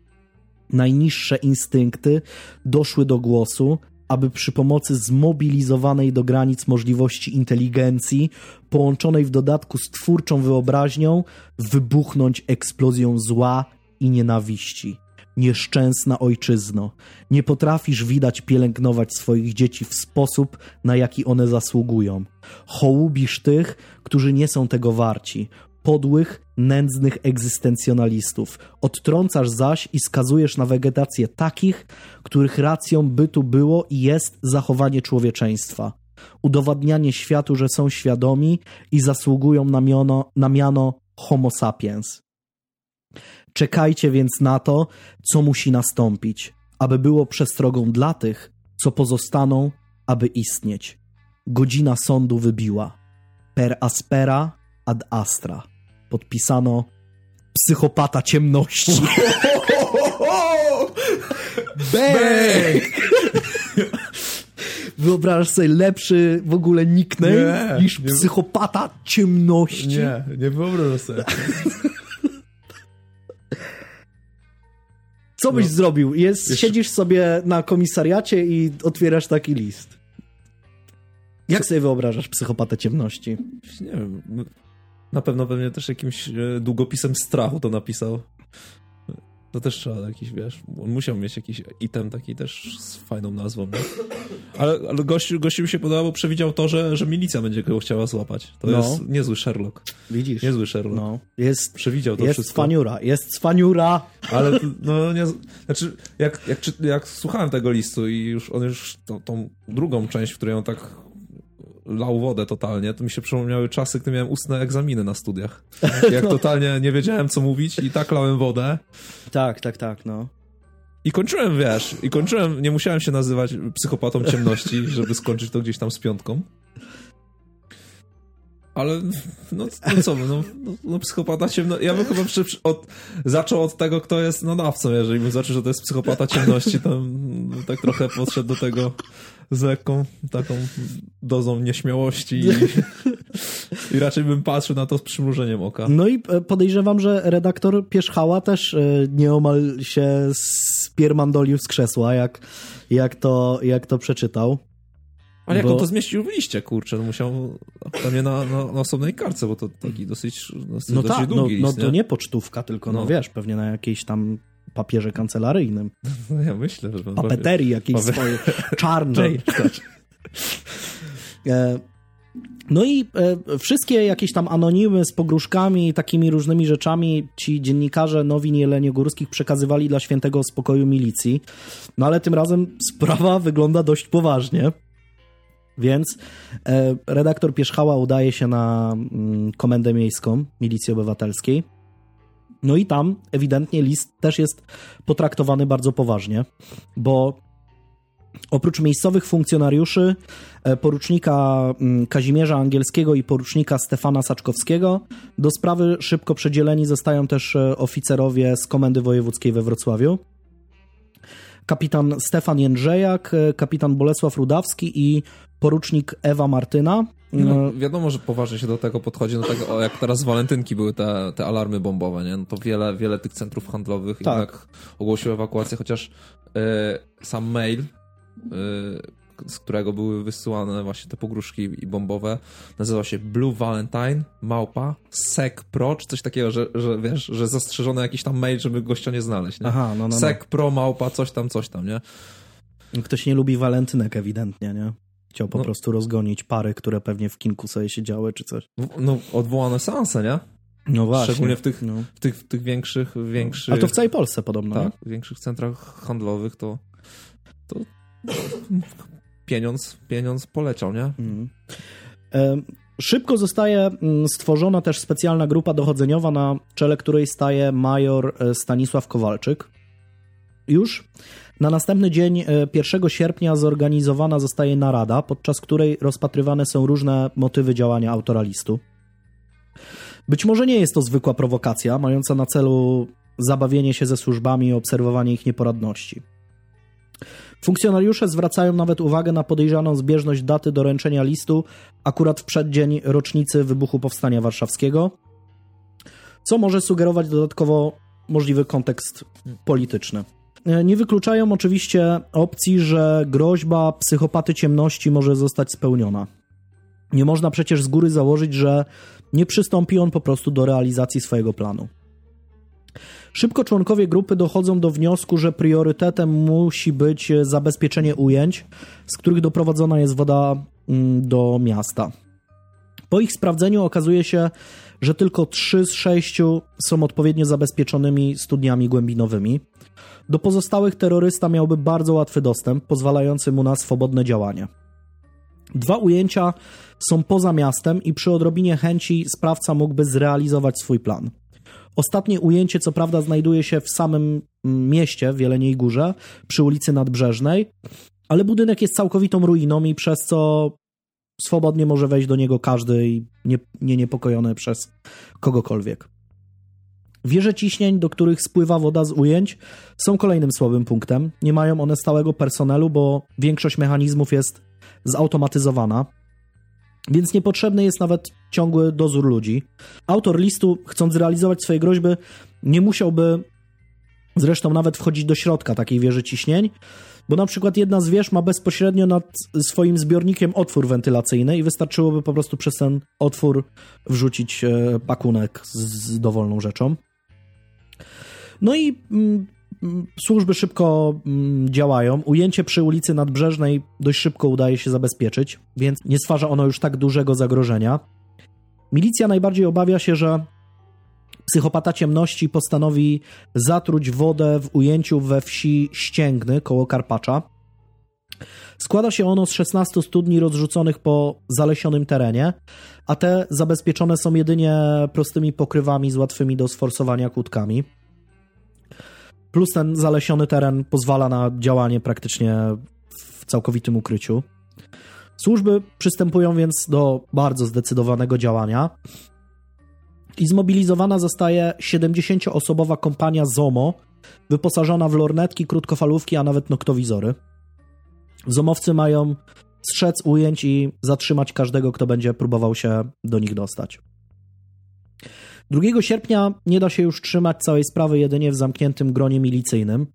najniższe instynkty doszły do głosu, aby przy pomocy zmobilizowanej do granic możliwości inteligencji, połączonej w dodatku z twórczą wyobraźnią, wybuchnąć eksplozją zła i nienawiści. Nieszczęsna ojczyzno, nie potrafisz widać pielęgnować swoich dzieci w sposób, na jaki one zasługują. Hołubisz tych, którzy nie są tego warci, podłych, nędznych egzystencjonalistów. Odtrącasz zaś i skazujesz na wegetację takich, których racją bytu było i jest zachowanie człowieczeństwa. Udowadnianie światu, że są świadomi i zasługują na, miono, na miano Homo sapiens. Czekajcie więc na to, co musi nastąpić, aby było przestrogą dla tych, co pozostaną, aby istnieć. Godzina sądu wybiła. Per aspera ad astra podpisano psychopata ciemności. Bang! Wyobrażasz sobie lepszy w ogóle nickname nie, niż nie, psychopata ciemności? Nie, nie wyobrażam sobie. Co byś no. zrobił? Jest, Siedzisz sobie na komisariacie i otwierasz taki list. Jak Co? sobie wyobrażasz psychopatę ciemności? Nie wiem. Na pewno pewnie też jakimś e, długopisem strachu to napisał. To też trzeba jakiś, wiesz, on musiał mieć jakiś item taki też z fajną nazwą, nie? Ale, ale gościu, gościu mi się podobał, bo przewidział to, że, że milicja będzie go chciała złapać. To no. jest niezły Sherlock. Widzisz? Niezły Sherlock. No. Jest, przewidział to jest wszystko. Cwaniura, jest cwaniura. Ale no nie, znaczy jak, jak, jak, słuchałem tego listu i już on już tą, tą drugą część, w której on tak lał wodę totalnie, to mi się przypomniały czasy, gdy miałem ustne egzaminy na studiach. Jak no. totalnie nie wiedziałem, co mówić i tak lałem wodę. Tak, tak, tak, no. I kończyłem, wiesz, i kończyłem, nie musiałem się nazywać psychopatą ciemności, żeby skończyć to gdzieś tam z piątką. Ale no, no co, no, no, no psychopata ciemno... Ja bym chyba przy, od, zaczął od tego, kto jest nadawcą. Jeżeli bym zaczął, że to jest psychopata ciemności, to tak trochę podszedł do tego z lekką taką dozą nieśmiałości i, i raczej bym patrzył na to z przymrużeniem oka. No i e, podejrzewam, że redaktor Pierzchała też e, nieomal się spiermandolił z krzesła, jak, jak, to, jak to przeczytał. Ale jak bo... on to zmieścił w liście, kurczę, no musiał pewnie na, na, na osobnej karce, bo to taki dosyć, dosyć, no dosyć tak, długi no, list, no nie? to nie pocztówka, tylko no. no wiesz, pewnie na jakiejś tam papierze kancelaryjnym. No ja myślę, że... Papeterii jakiejś Pape... swojej, czarnej. E, no i e, wszystkie jakieś tam anonimy z pogróżkami i takimi różnymi rzeczami ci dziennikarze Nowin Jeleniogórskich przekazywali dla świętego spokoju milicji. No ale tym razem sprawa wygląda dość poważnie. Więc e, redaktor Pierzchała udaje się na mm, komendę miejską Milicji Obywatelskiej. No i tam ewidentnie list też jest potraktowany bardzo poważnie, bo oprócz miejscowych funkcjonariuszy, e, porucznika mm, Kazimierza Angielskiego i porucznika Stefana Saczkowskiego, do sprawy szybko przedzieleni zostają też e, oficerowie z Komendy Wojewódzkiej we Wrocławiu kapitan Stefan Jędrzejak, e, kapitan Bolesław Rudawski i porucznik Ewa Martyna. No, no, wiadomo, że poważnie się do tego podchodzi, no tak o, jak teraz walentynki były te, te alarmy bombowe, nie? No to wiele, wiele tych centrów handlowych tak. jednak ogłosiło ewakuację, chociaż e, sam mail e, z którego były wysyłane właśnie te pogróżki i bombowe, nazywa się Blue Valentine, małpa, Sec Pro, czy coś takiego, że, że wiesz, że zastrzeżony jakiś tam mail, żeby gościa nie znaleźć, nie? Aha, no, no, no. Pro, małpa, coś tam, coś tam, nie? Ktoś nie lubi walentynek ewidentnie, nie? Chciał po no. prostu rozgonić pary, które pewnie w kinku sobie siedziały, czy coś. No, odwołane seanse, nie? No właśnie. Szczególnie w tych, no. w tych, w tych większych, większych... A to w całej Polsce podobno, Tak, w większych centrach handlowych to, to pieniądz, pieniądz poleciał, nie? Mm. Szybko zostaje mm, stworzona też specjalna grupa dochodzeniowa, na czele której staje major e, Stanisław Kowalczyk. Już na następny dzień, 1 e, sierpnia, zorganizowana zostaje narada, podczas której rozpatrywane są różne motywy działania autora listu. Być może nie jest to zwykła prowokacja, mająca na celu zabawienie się ze służbami i obserwowanie ich nieporadności. Funkcjonariusze zwracają nawet uwagę na podejrzaną zbieżność daty doręczenia listu akurat w przeddzień rocznicy wybuchu Powstania Warszawskiego, co może sugerować dodatkowo możliwy kontekst polityczny. Nie wykluczają oczywiście opcji, że groźba psychopaty ciemności może zostać spełniona. Nie można przecież z góry założyć, że nie przystąpi on po prostu do realizacji swojego planu. Szybko członkowie grupy dochodzą do wniosku, że priorytetem musi być zabezpieczenie ujęć, z których doprowadzona jest woda mm, do miasta. Po ich sprawdzeniu okazuje się, że tylko 3 z 6 są odpowiednio zabezpieczonymi studniami głębinowymi. Do pozostałych terrorysta miałby bardzo łatwy dostęp, pozwalający mu na swobodne działanie. Dwa ujęcia są poza miastem i przy odrobinie chęci sprawca mógłby zrealizować swój plan. Ostatnie ujęcie, co prawda, znajduje się w samym mm, mieście, w Jeleniej Górze, przy ulicy Nadbrzeżnej, ale budynek jest całkowitą ruiną i przez co swobodnie może wejść do niego każdy i nie, nie niepokojony przez kogokolwiek. Wieże ciśnień, do których spływa woda z ujęć, są kolejnym słabym punktem. Nie mają one stałego personelu, bo większość mechanizmów jest zautomatyzowana więc niepotrzebny jest nawet ciągły dozór ludzi. Autor listu, chcąc zrealizować swoje groźby, nie musiałby zresztą nawet wchodzić do środka takiej wieży ciśnień, bo na przykład jedna z wież ma bezpośrednio nad swoim zbiornikiem otwór wentylacyjny i wystarczyłoby po prostu przez ten otwór wrzucić e, pakunek z dowolną rzeczą. No i mm, służby szybko mm, działają. Ujęcie przy ulicy Nadbrzeżnej dość szybko udaje się zabezpieczyć, więc nie stwarza ono już tak dużego zagrożenia. Milicja najbardziej obawia się, że psychopata ciemności postanowi zatruć wodę w ujęciu we wsi Ścięgny koło Karpacza. Składa się ono z 16 studni rozrzuconych po zalesionym terenie, a te zabezpieczone są jedynie prostymi pokrywami z łatwymi do sforsowania kłódkami. Plus ten zalesiony teren pozwala na działanie praktycznie w całkowitym ukryciu. Służby przystępują więc do bardzo zdecydowanego działania i zmobilizowana zostaje 70-osobowa kompania ZOMO, wyposażona w lornetki, krótkofalówki, a nawet noktowizory. Zomowcy mają strzec ujęć i zatrzymać każdego, kto będzie próbował się do nich dostać. 2 sierpnia nie da się już trzymać całej sprawy jedynie w zamkniętym gronie milicyjnym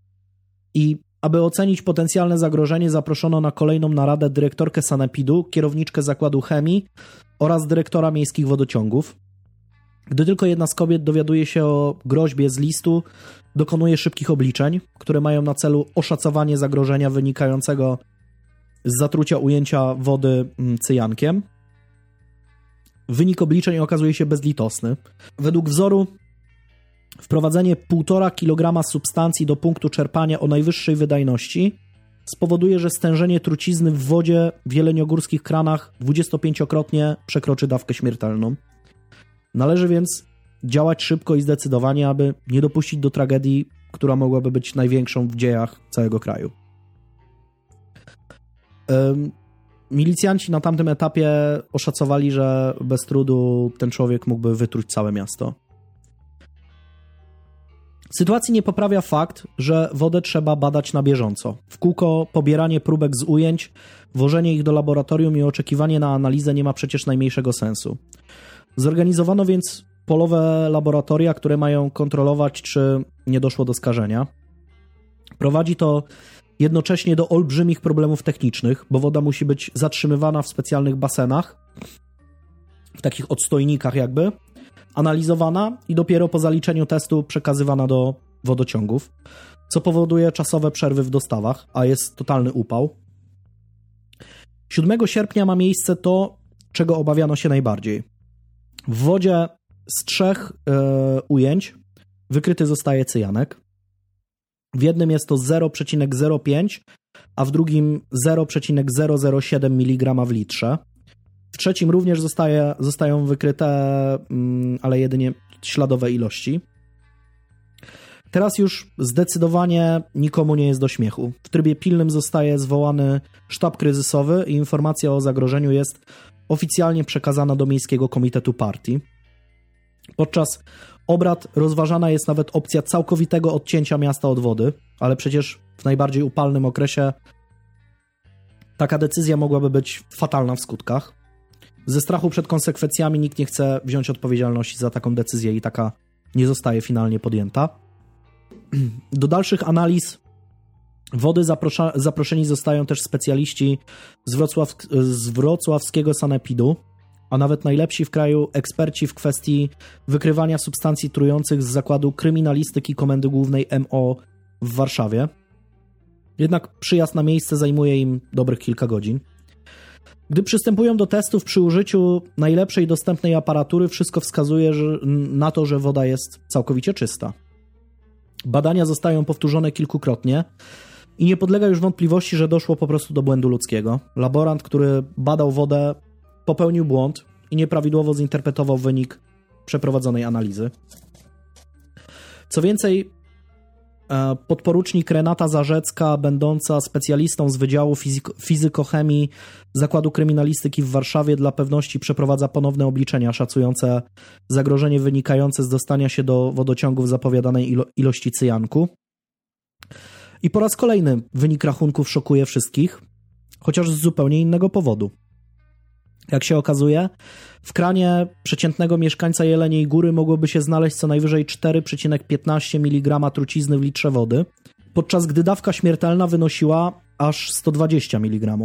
i aby ocenić potencjalne zagrożenie, zaproszono na kolejną naradę dyrektorkę Sanepidu, kierowniczkę zakładu chemii oraz dyrektora miejskich wodociągów. Gdy tylko jedna z kobiet dowiaduje się o groźbie z listu, dokonuje szybkich obliczeń, które mają na celu oszacowanie zagrożenia wynikającego z zatrucia ujęcia wody mm, cyjankiem. Wynik obliczeń okazuje się bezlitosny. Według wzoru wprowadzenie 1,5 kg substancji do punktu czerpania o najwyższej wydajności spowoduje, że stężenie trucizny w wodzie w jeleniogórskich kranach 25-krotnie przekroczy dawkę śmiertelną. Należy więc działać szybko i zdecydowanie, aby nie dopuścić do tragedii, która mogłaby być największą w dziejach całego kraju. Milicjanci na tamtym etapie oszacowali, że bez trudu ten człowiek mógłby wytruć całe miasto. Sytuacji nie poprawia fakt, że wodę trzeba badać na bieżąco. W kółko pobieranie próbek z ujęć, wożenie ich do laboratorium i oczekiwanie na analizę nie ma przecież najmniejszego sensu. Zorganizowano więc polowe laboratoria, które mają kontrolować, czy nie doszło do skażenia. Prowadzi to jednocześnie do olbrzymich problemów technicznych, bo woda musi być zatrzymywana w specjalnych basenach, w takich odstojnikach jakby, analizowana i dopiero po zaliczeniu testu przekazywana do wodociągów, co powoduje czasowe przerwy w dostawach, a jest totalny upał. 7 sierpnia ma miejsce to, czego obawiano się najbardziej. W wodzie z trzech e, ujęć wykryty zostaje cyjanek. W jednym jest to 0,05, a w drugim 0,007 mg w litrze. W trzecim również zostaje, zostają wykryte, mm, ale jedynie śladowe ilości. Teraz już zdecydowanie nikomu nie jest do śmiechu. W trybie pilnym zostaje zwołany sztab kryzysowy i informacja o zagrożeniu jest oficjalnie przekazana do Miejskiego Komitetu Partii. Podczas obrad rozważana jest nawet opcja całkowitego odcięcia miasta od wody, ale przecież w najbardziej upalnym okresie taka decyzja mogłaby być fatalna w skutkach. Ze strachu przed konsekwencjami nikt nie chce wziąć odpowiedzialności za taką decyzję i taka nie zostaje finalnie podjęta. Do dalszych analiz wody zaprosza, zaproszeni zostają też specjaliści z, Wrocław, z wrocławskiego sanepidu, a nawet najlepsi w kraju eksperci w kwestii wykrywania substancji trujących z zakładu kryminalistyki Komendy Głównej MO w Warszawie. Jednak przyjazd na miejsce zajmuje im dobrych kilka godzin. Gdy przystępują do testów przy użyciu najlepszej dostępnej aparatury, wszystko wskazuje że, na to, że woda jest całkowicie czysta. Badania zostają powtórzone kilkukrotnie i nie podlega już wątpliwości, że doszło po prostu do błędu ludzkiego. Laborant, który badał wodę, popełnił błąd i nieprawidłowo zinterpretował wynik przeprowadzonej analizy. Co więcej, e, podporucznik Renata Zarzecka, będąca specjalistą z Wydziału Fizyko Fizykochemii Zakładu Kryminalistyki w Warszawie, dla pewności przeprowadza ponowne obliczenia szacujące zagrożenie wynikające z dostania się do wodociągów zapowiadanej ilo ilości cyjanku. I po raz kolejny wynik rachunków szokuje wszystkich, chociaż z zupełnie innego powodu. Jak się okazuje, w kranie przeciętnego mieszkańca Jeleniej Góry mogłoby się znaleźć co najwyżej 4,15 mg trucizny w litrze wody, podczas gdy dawka śmiertelna wynosiła aż 120 mg.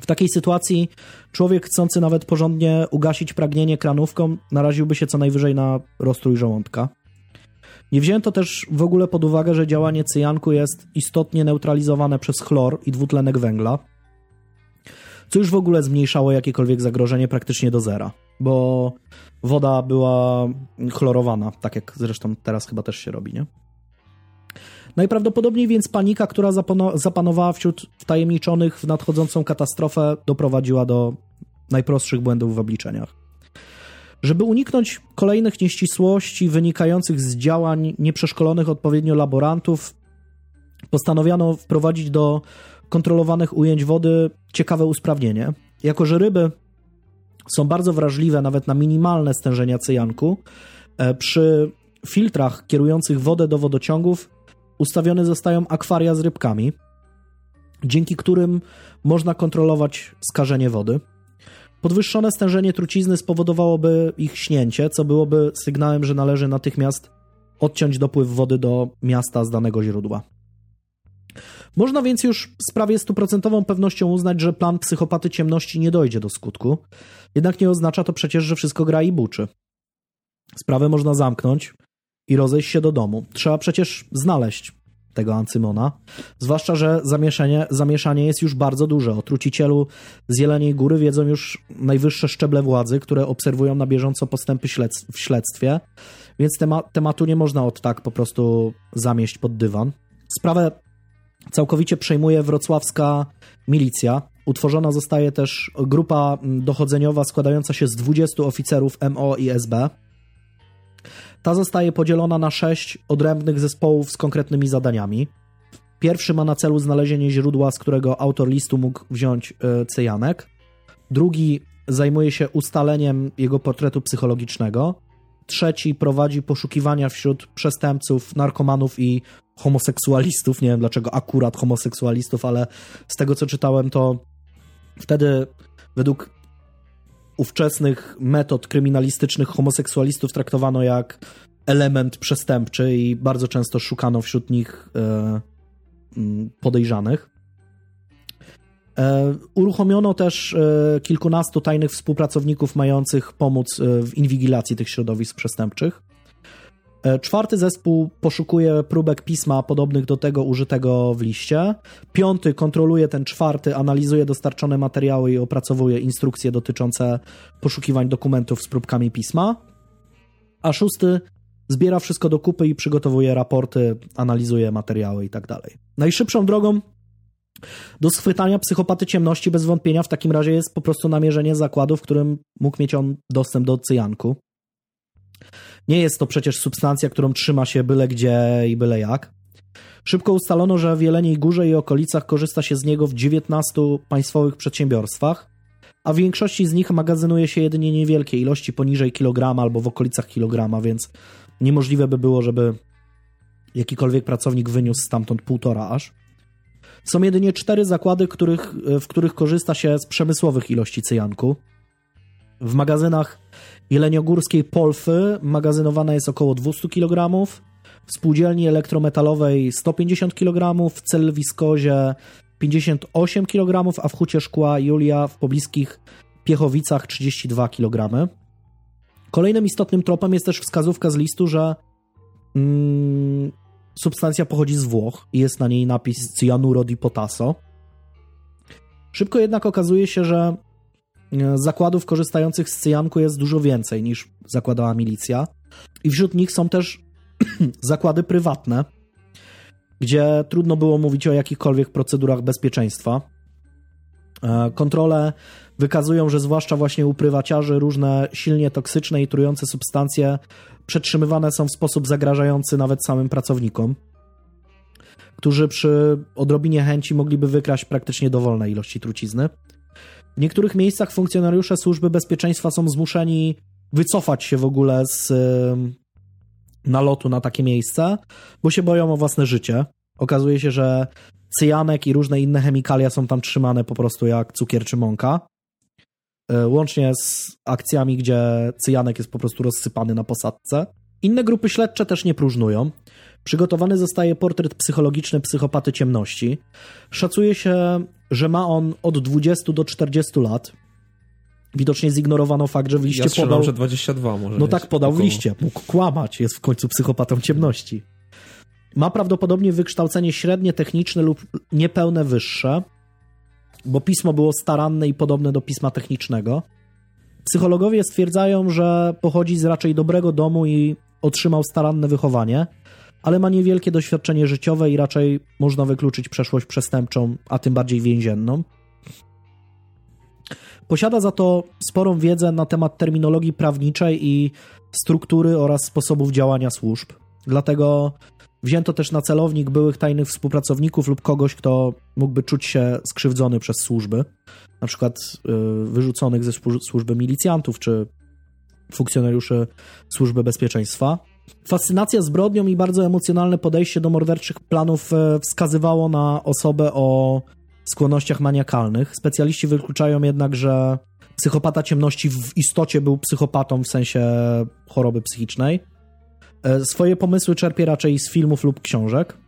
W takiej sytuacji człowiek chcący nawet porządnie ugasić pragnienie kranówką naraziłby się co najwyżej na roztrój żołądka. Nie wzięto też w ogóle pod uwagę, że działanie cyjanku jest istotnie neutralizowane przez chlor i dwutlenek węgla, co już w ogóle zmniejszało jakiekolwiek zagrożenie praktycznie do zera, bo woda była chlorowana, tak jak zresztą teraz chyba też się robi, nie? Najprawdopodobniej więc panika, która zapanowała wśród wtajemniczonych w nadchodzącą katastrofę, doprowadziła do najprostszych błędów w obliczeniach. Żeby uniknąć kolejnych nieścisłości wynikających z działań nieprzeszkolonych odpowiednio laborantów, postanowiono wprowadzić do kontrolowanych ujęć wody ciekawe usprawnienie. Jako, że ryby są bardzo wrażliwe nawet na minimalne stężenia cyjanku, e, przy filtrach kierujących wodę do wodociągów ustawione zostają akwaria z rybkami, dzięki którym można kontrolować skażenie wody. Podwyższone stężenie trucizny spowodowałoby ich śnięcie, co byłoby sygnałem, że należy natychmiast odciąć dopływ wody do miasta z danego źródła. Można więc już z prawie stuprocentową pewnością uznać, że plan psychopaty ciemności nie dojdzie do skutku. Jednak nie oznacza to przecież, że wszystko gra i buczy. Sprawę można zamknąć i rozejść się do domu. Trzeba przecież znaleźć tego Ancymona. Zwłaszcza, że zamieszanie, zamieszanie jest już bardzo duże. O trucicielu z Jeleniej Góry wiedzą już najwyższe szczeble władzy, które obserwują na bieżąco postępy w śledztwie, więc tema, tematu nie można od tak po prostu zamieść pod dywan. Sprawę całkowicie przejmuje wrocławska milicja. Utworzona zostaje też grupa dochodzeniowa składająca się z 20 oficerów MO i SB. Ta zostaje podzielona na sześć odrębnych zespołów z konkretnymi zadaniami. Pierwszy ma na celu znalezienie źródła, z którego autor listu mógł wziąć e, cyjanek. Drugi zajmuje się ustaleniem jego portretu psychologicznego. Trzeci prowadzi poszukiwania wśród przestępców, narkomanów i homoseksualistów. Nie wiem dlaczego akurat homoseksualistów, ale z tego co czytałem, to wtedy według ówczesnych metod kryminalistycznych homoseksualistów traktowano jak element przestępczy i bardzo często szukano wśród nich e, podejrzanych. E, uruchomiono też e, kilkunastu tajnych współpracowników mających pomóc e, w inwigilacji tych środowisk przestępczych. Czwarty zespół poszukuje próbek pisma podobnych do tego użytego w liście. Piąty kontroluje ten czwarty, analizuje dostarczone materiały i opracowuje instrukcje dotyczące poszukiwań dokumentów z próbkami pisma. A szósty zbiera wszystko do kupy i przygotowuje raporty, analizuje materiały i tak. Najszybszą drogą do schwytania psychopaty ciemności bez wątpienia w takim razie jest po prostu namierzenie zakładu, w którym mógł mieć on dostęp do cyjanku. Nie jest to przecież substancja, którą trzyma się byle gdzie i byle jak. Szybko ustalono, że w Jeleniej Górze i okolicach korzysta się z niego w 19 państwowych przedsiębiorstwach, a w większości z nich magazynuje się jedynie niewielkie ilości poniżej kilograma albo w okolicach kilograma, więc niemożliwe by było, żeby jakikolwiek pracownik wyniósł stamtąd półtora aż. Są jedynie cztery zakłady, których, w których korzysta się z przemysłowych ilości cyjanku. W magazynach jeleniogórskiej Polfy magazynowane jest około 200 kg, w spółdzielni elektrometalowej 150 kg, w Celwiskozie 58 kg, a w Hucie Szkła Julia w pobliskich Piechowicach 32 kg. Kolejnym istotnym tropem jest też wskazówka z listu, że mm, substancja pochodzi z Włoch i jest na niej napis cyanuro di potasso. Szybko jednak okazuje się, że e, zakładów korzystających z cyjanku jest dużo więcej niż zakładała milicja. I wśród nich są też zakłady prywatne, gdzie trudno było mówić o jakichkolwiek procedurach bezpieczeństwa. E, kontrole wykazują, że zwłaszcza właśnie u prywaciarzy różne silnie toksyczne i trujące substancje przetrzymywane są w sposób zagrażający nawet samym pracownikom, którzy przy odrobinie chęci mogliby wykraść praktycznie dowolne ilości trucizny. W niektórych miejscach funkcjonariusze służby bezpieczeństwa są zmuszeni wycofać się w ogóle z nalotu na takie miejsce, bo się boją o własne życie. Okazuje się, że cyjanek i różne inne chemikalia są tam trzymane po prostu jak cukier czy mąka. E, łącznie z akcjami, gdzie cyjanek jest po prostu rozsypany na posadce. Inne grupy śledcze też nie próżnują. Przygotowany zostaje portret psychologiczny psychopaty ciemności. Szacuje się, że ma on od 20 do 40 lat. Widocznie zignorowano fakt, że w liście ja podał... że 22 może No tak podał około. w liście. Mógł kłamać. Jest w końcu psychopatą ciemności. Ma prawdopodobnie wykształcenie średnie, techniczne lub niepełne wyższe bo pismo było staranne i podobne do pisma technicznego. Psychologowie stwierdzają, że pochodzi z raczej dobrego domu i otrzymał staranne wychowanie, ale ma niewielkie doświadczenie życiowe i raczej można wykluczyć przeszłość przestępczą, a tym bardziej więzienną. Posiada za to sporą wiedzę na temat terminologii prawniczej i struktury oraz sposobów działania służb. Dlatego Wzięto też na celownik byłych tajnych współpracowników lub kogoś, kto mógłby czuć się skrzywdzony przez służby, na przykład y, wyrzuconych ze służby milicjantów czy funkcjonariuszy służby bezpieczeństwa. Fascynacja zbrodnią i bardzo emocjonalne podejście do morderczych planów e, wskazywało na osobę o skłonnościach maniakalnych. Specjaliści wykluczają jednak, że psychopata ciemności w istocie był psychopatą w sensie choroby psychicznej. E, swoje pomysły czerpie raczej z filmów lub książek.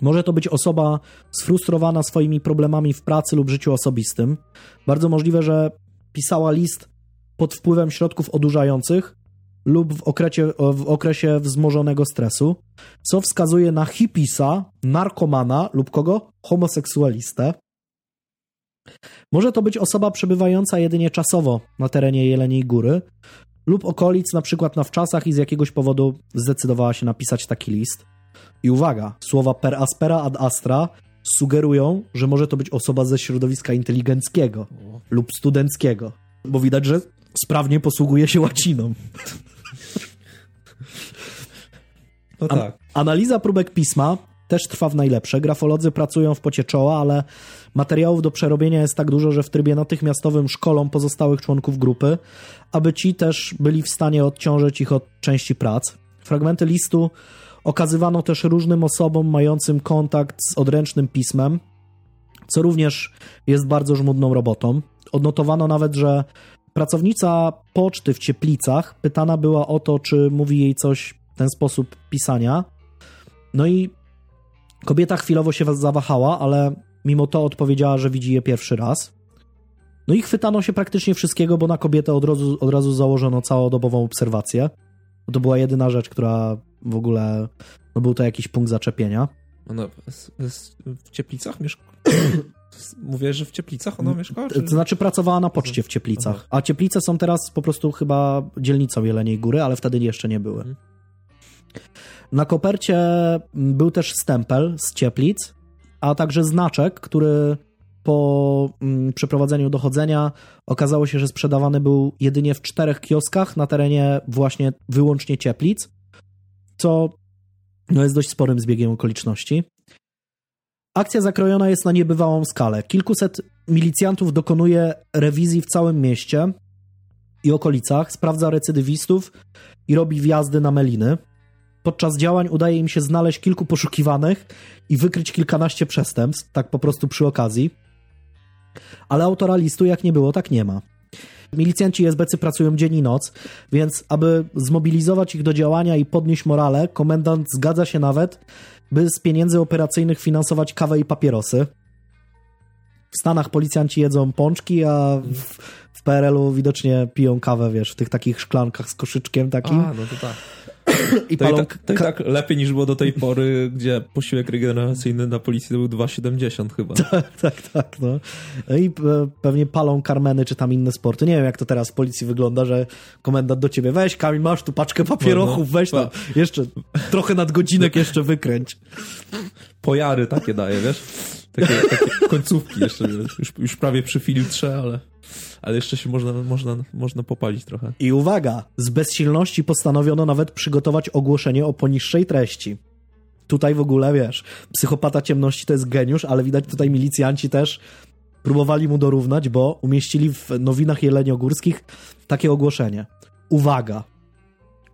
Może to być osoba sfrustrowana swoimi problemami w pracy lub życiu osobistym. Bardzo możliwe, że pisała list pod wpływem środków odurzających lub w okresie, w okresie wzmożonego stresu, co wskazuje na hipisa, narkomana lub kogo? Homoseksualistę. Może to być osoba przebywająca jedynie czasowo na terenie Jeleniej Góry lub okolic, na przykład na wczasach i z jakiegoś powodu zdecydowała się napisać taki list. I uwaga, słowa per aspera ad astra sugerują, że może to być osoba ze środowiska inteligenckiego lub studenckiego, bo widać, że sprawnie posługuje się łaciną. No tak. An analiza próbek pisma też trwa w najlepsze. Grafolodzy pracują w pocie czoła, ale Materiałów do przerobienia jest tak dużo, że w trybie natychmiastowym szkolą pozostałych członków grupy, aby ci też byli w stanie odciążyć ich od części prac. Fragmenty listu okazywano też różnym osobom mającym kontakt z odręcznym pismem, co również jest bardzo żmudną robotą. Odnotowano nawet, że pracownica poczty w Cieplicach pytana była o to, czy mówi jej coś ten sposób pisania. No i kobieta chwilowo się zawahała, ale mimo to odpowiedziała, że widzi je pierwszy raz. No i chwytano się praktycznie wszystkiego, bo na kobietę od razu, od razu założono całodobową obserwację. To była jedyna rzecz, która w ogóle, no był to jakiś punkt zaczepienia. Ona w Cieplicach mieszka? Mówię, że w Cieplicach ona mieszkała? Czy... To znaczy pracowała na poczcie w Cieplicach, a Cieplice są teraz po prostu chyba dzielnicą Jeleniej Góry, ale wtedy jeszcze nie były. Mhm. Na kopercie był też stempel z Cieplic, a także znaczek, który po mm, przeprowadzeniu dochodzenia okazało się, że sprzedawany był jedynie w czterech kioskach na terenie właśnie wyłącznie Cieplic, co no, jest dość sporym zbiegiem okoliczności. Akcja zakrojona jest na niebywałą skalę. Kilkuset milicjantów dokonuje rewizji w całym mieście i okolicach, sprawdza recydywistów i robi wjazdy na meliny. Podczas działań udaje im się znaleźć kilku poszukiwanych i wykryć kilkanaście przestępstw, tak po prostu przy okazji. Ale autora listu jak nie było, tak nie ma. Milicjanci SBC pracują dzień i noc, więc aby zmobilizować ich do działania i podnieść morale, komendant zgadza się nawet, by z pieniędzy operacyjnych finansować kawę i papierosy. W Stanach policjanci jedzą pączki, a w, w PRL-u widocznie piją kawę, wiesz, w tych takich szklankach z koszyczkiem takim. A, no to tak. I to, palą... i tak, to i tak lepiej niż było do tej pory, gdzie posiłek regeneracyjny na policji to był 2,70 chyba. Tak, tak, tak. No. I pewnie palą karmeny czy tam inne sporty. Nie wiem, jak to teraz w policji wygląda, że komendant do ciebie weź, Kamil, masz tu paczkę papierochów, no, no. weź tam, jeszcze trochę nadgodzinek jeszcze wykręć. Pojary takie daje, wiesz? Takie, takie końcówki jeszcze? Już, już prawie przy filtrze, ale ale jeszcze się można, można, można popalić trochę. I uwaga, z bezsilności postanowiono nawet przygotować ogłoszenie o poniższej treści. Tutaj w ogóle, wiesz, psychopata ciemności to jest geniusz, ale widać tutaj milicjanci też próbowali mu dorównać, bo umieścili w nowinach jeleniogórskich takie ogłoszenie. Uwaga,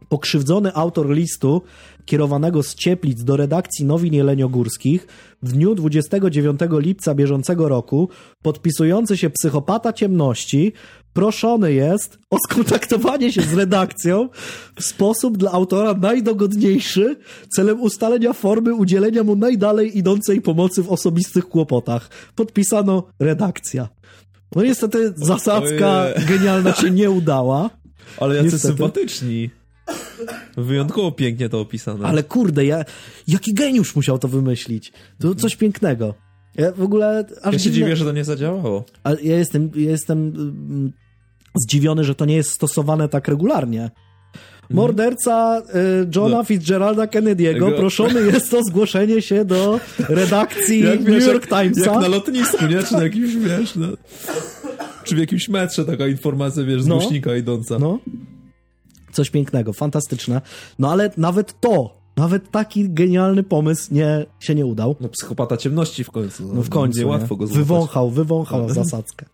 Pokrzywdzony autor listu kierowanego z Cieplic do redakcji Nowin Jeleniogórskich w dniu 29 lipca bieżącego roku, podpisujący się psychopata ciemności, proszony jest o skontaktowanie się z redakcją w sposób dla autora najdogodniejszy celem ustalenia formy udzielenia mu najdalej idącej pomocy w osobistych kłopotach. Podpisano redakcja. No niestety zasadzka genialna się nie udała. Ale jacy niestety. sympatyczni. Wyjątkowo pięknie to opisane. Ale kurde, ja, jaki geniusz musiał to wymyślić. To coś pięknego. Ja w ogóle... Aż ja się dziwię, że to nie zadziałało. Ale ja jestem, ja jestem mm, zdziwiony, że to nie jest stosowane tak regularnie. Mhm. Morderca y, Johna no. Fitzgeralda Kennedy'ego proszony jest o zgłoszenie się do redakcji jak, New wiesz, York Timesa. Jak na lotnisku, nie? Czy na jakimś, wiesz, no. Czy w jakimś metrze taka informacja, wiesz, z no, głośnika idąca. No. Coś pięknego, fantastyczne. No ale nawet to, nawet taki genialny pomysł nie, się nie udał. No psychopata ciemności w końcu. No, no w końcu. Nie łatwo go złapać. Wywąchał, wywąchał zasadzkę.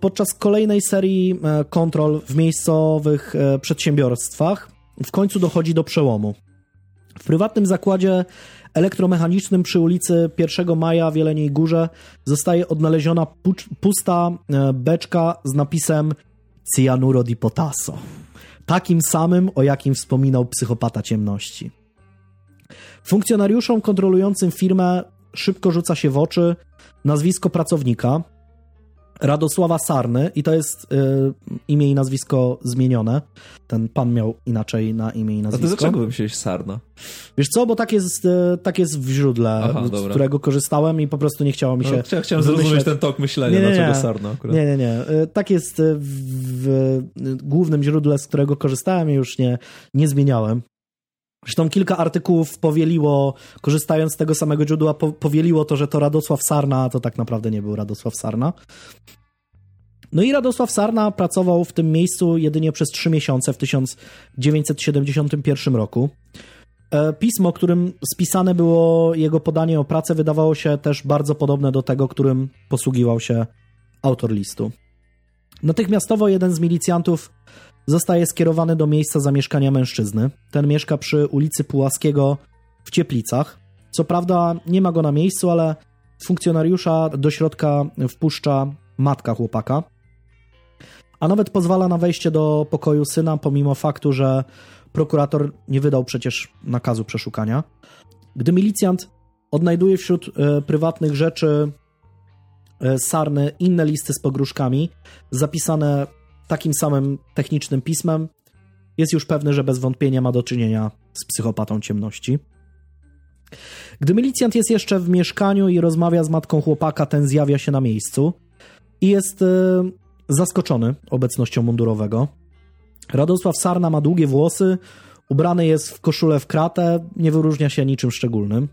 Podczas kolejnej serii e, kontrol w miejscowych e, przedsiębiorstwach w końcu dochodzi do przełomu. W prywatnym zakładzie elektromechanicznym przy ulicy 1 Maja w Jeleniej Górze zostaje odnaleziona pusta e, beczka z napisem Cyanuro di potasso takim samym, o jakim wspominał psychopata ciemności. Funkcjonariuszom kontrolującym firmę szybko rzuca się w oczy nazwisko pracownika Radosława Sarny i to jest y, imię i nazwisko zmienione. Ten pan miał inaczej na imię i nazwisko. A to dlaczego myślałeś Sarna? Wiesz co, bo tak jest, y, tak jest w źródle, Aha, z dobra. którego korzystałem i po prostu nie chciało mi no, się... No, chciałem zrozumieć ten tok myślenia, nie, nie, dlaczego Sarna akurat. Nie, nie, nie. Y, tak jest w, w głównym źródle, z którego korzystałem i już nie, nie zmieniałem. Zresztą kilka artykułów powieliło, korzystając z tego samego źródła, powieliło to, że to Radosław Sarna, a to tak naprawdę nie był Radosław Sarna. No i Radosław Sarna pracował w tym miejscu jedynie przez trzy miesiące w 1971 roku. E, pismo, którym spisane było jego podanie o pracę, wydawało się też bardzo podobne do tego, którym posługiwał się autor listu. Natychmiastowo jeden z milicjantów zostaje skierowany do miejsca zamieszkania mężczyzny. Ten mieszka przy ulicy Pułaskiego w Cieplicach. Co prawda nie ma go na miejscu, ale funkcjonariusza do środka wpuszcza matka chłopaka, a nawet pozwala na wejście do pokoju syna, pomimo faktu, że prokurator nie wydał przecież nakazu przeszukania. Gdy milicjant odnajduje wśród e, prywatnych rzeczy e, Sarny inne listy z pogróżkami, zapisane takim samym technicznym pismem, jest już pewny, że bez wątpienia ma do czynienia z psychopatą ciemności. Gdy milicjant jest jeszcze w mieszkaniu i rozmawia z matką chłopaka, ten zjawia się na miejscu i jest y, zaskoczony obecnością mundurowego. Radosław Sarna ma długie włosy, ubrany jest w koszulę w kratę, nie wyróżnia się niczym szczególnym.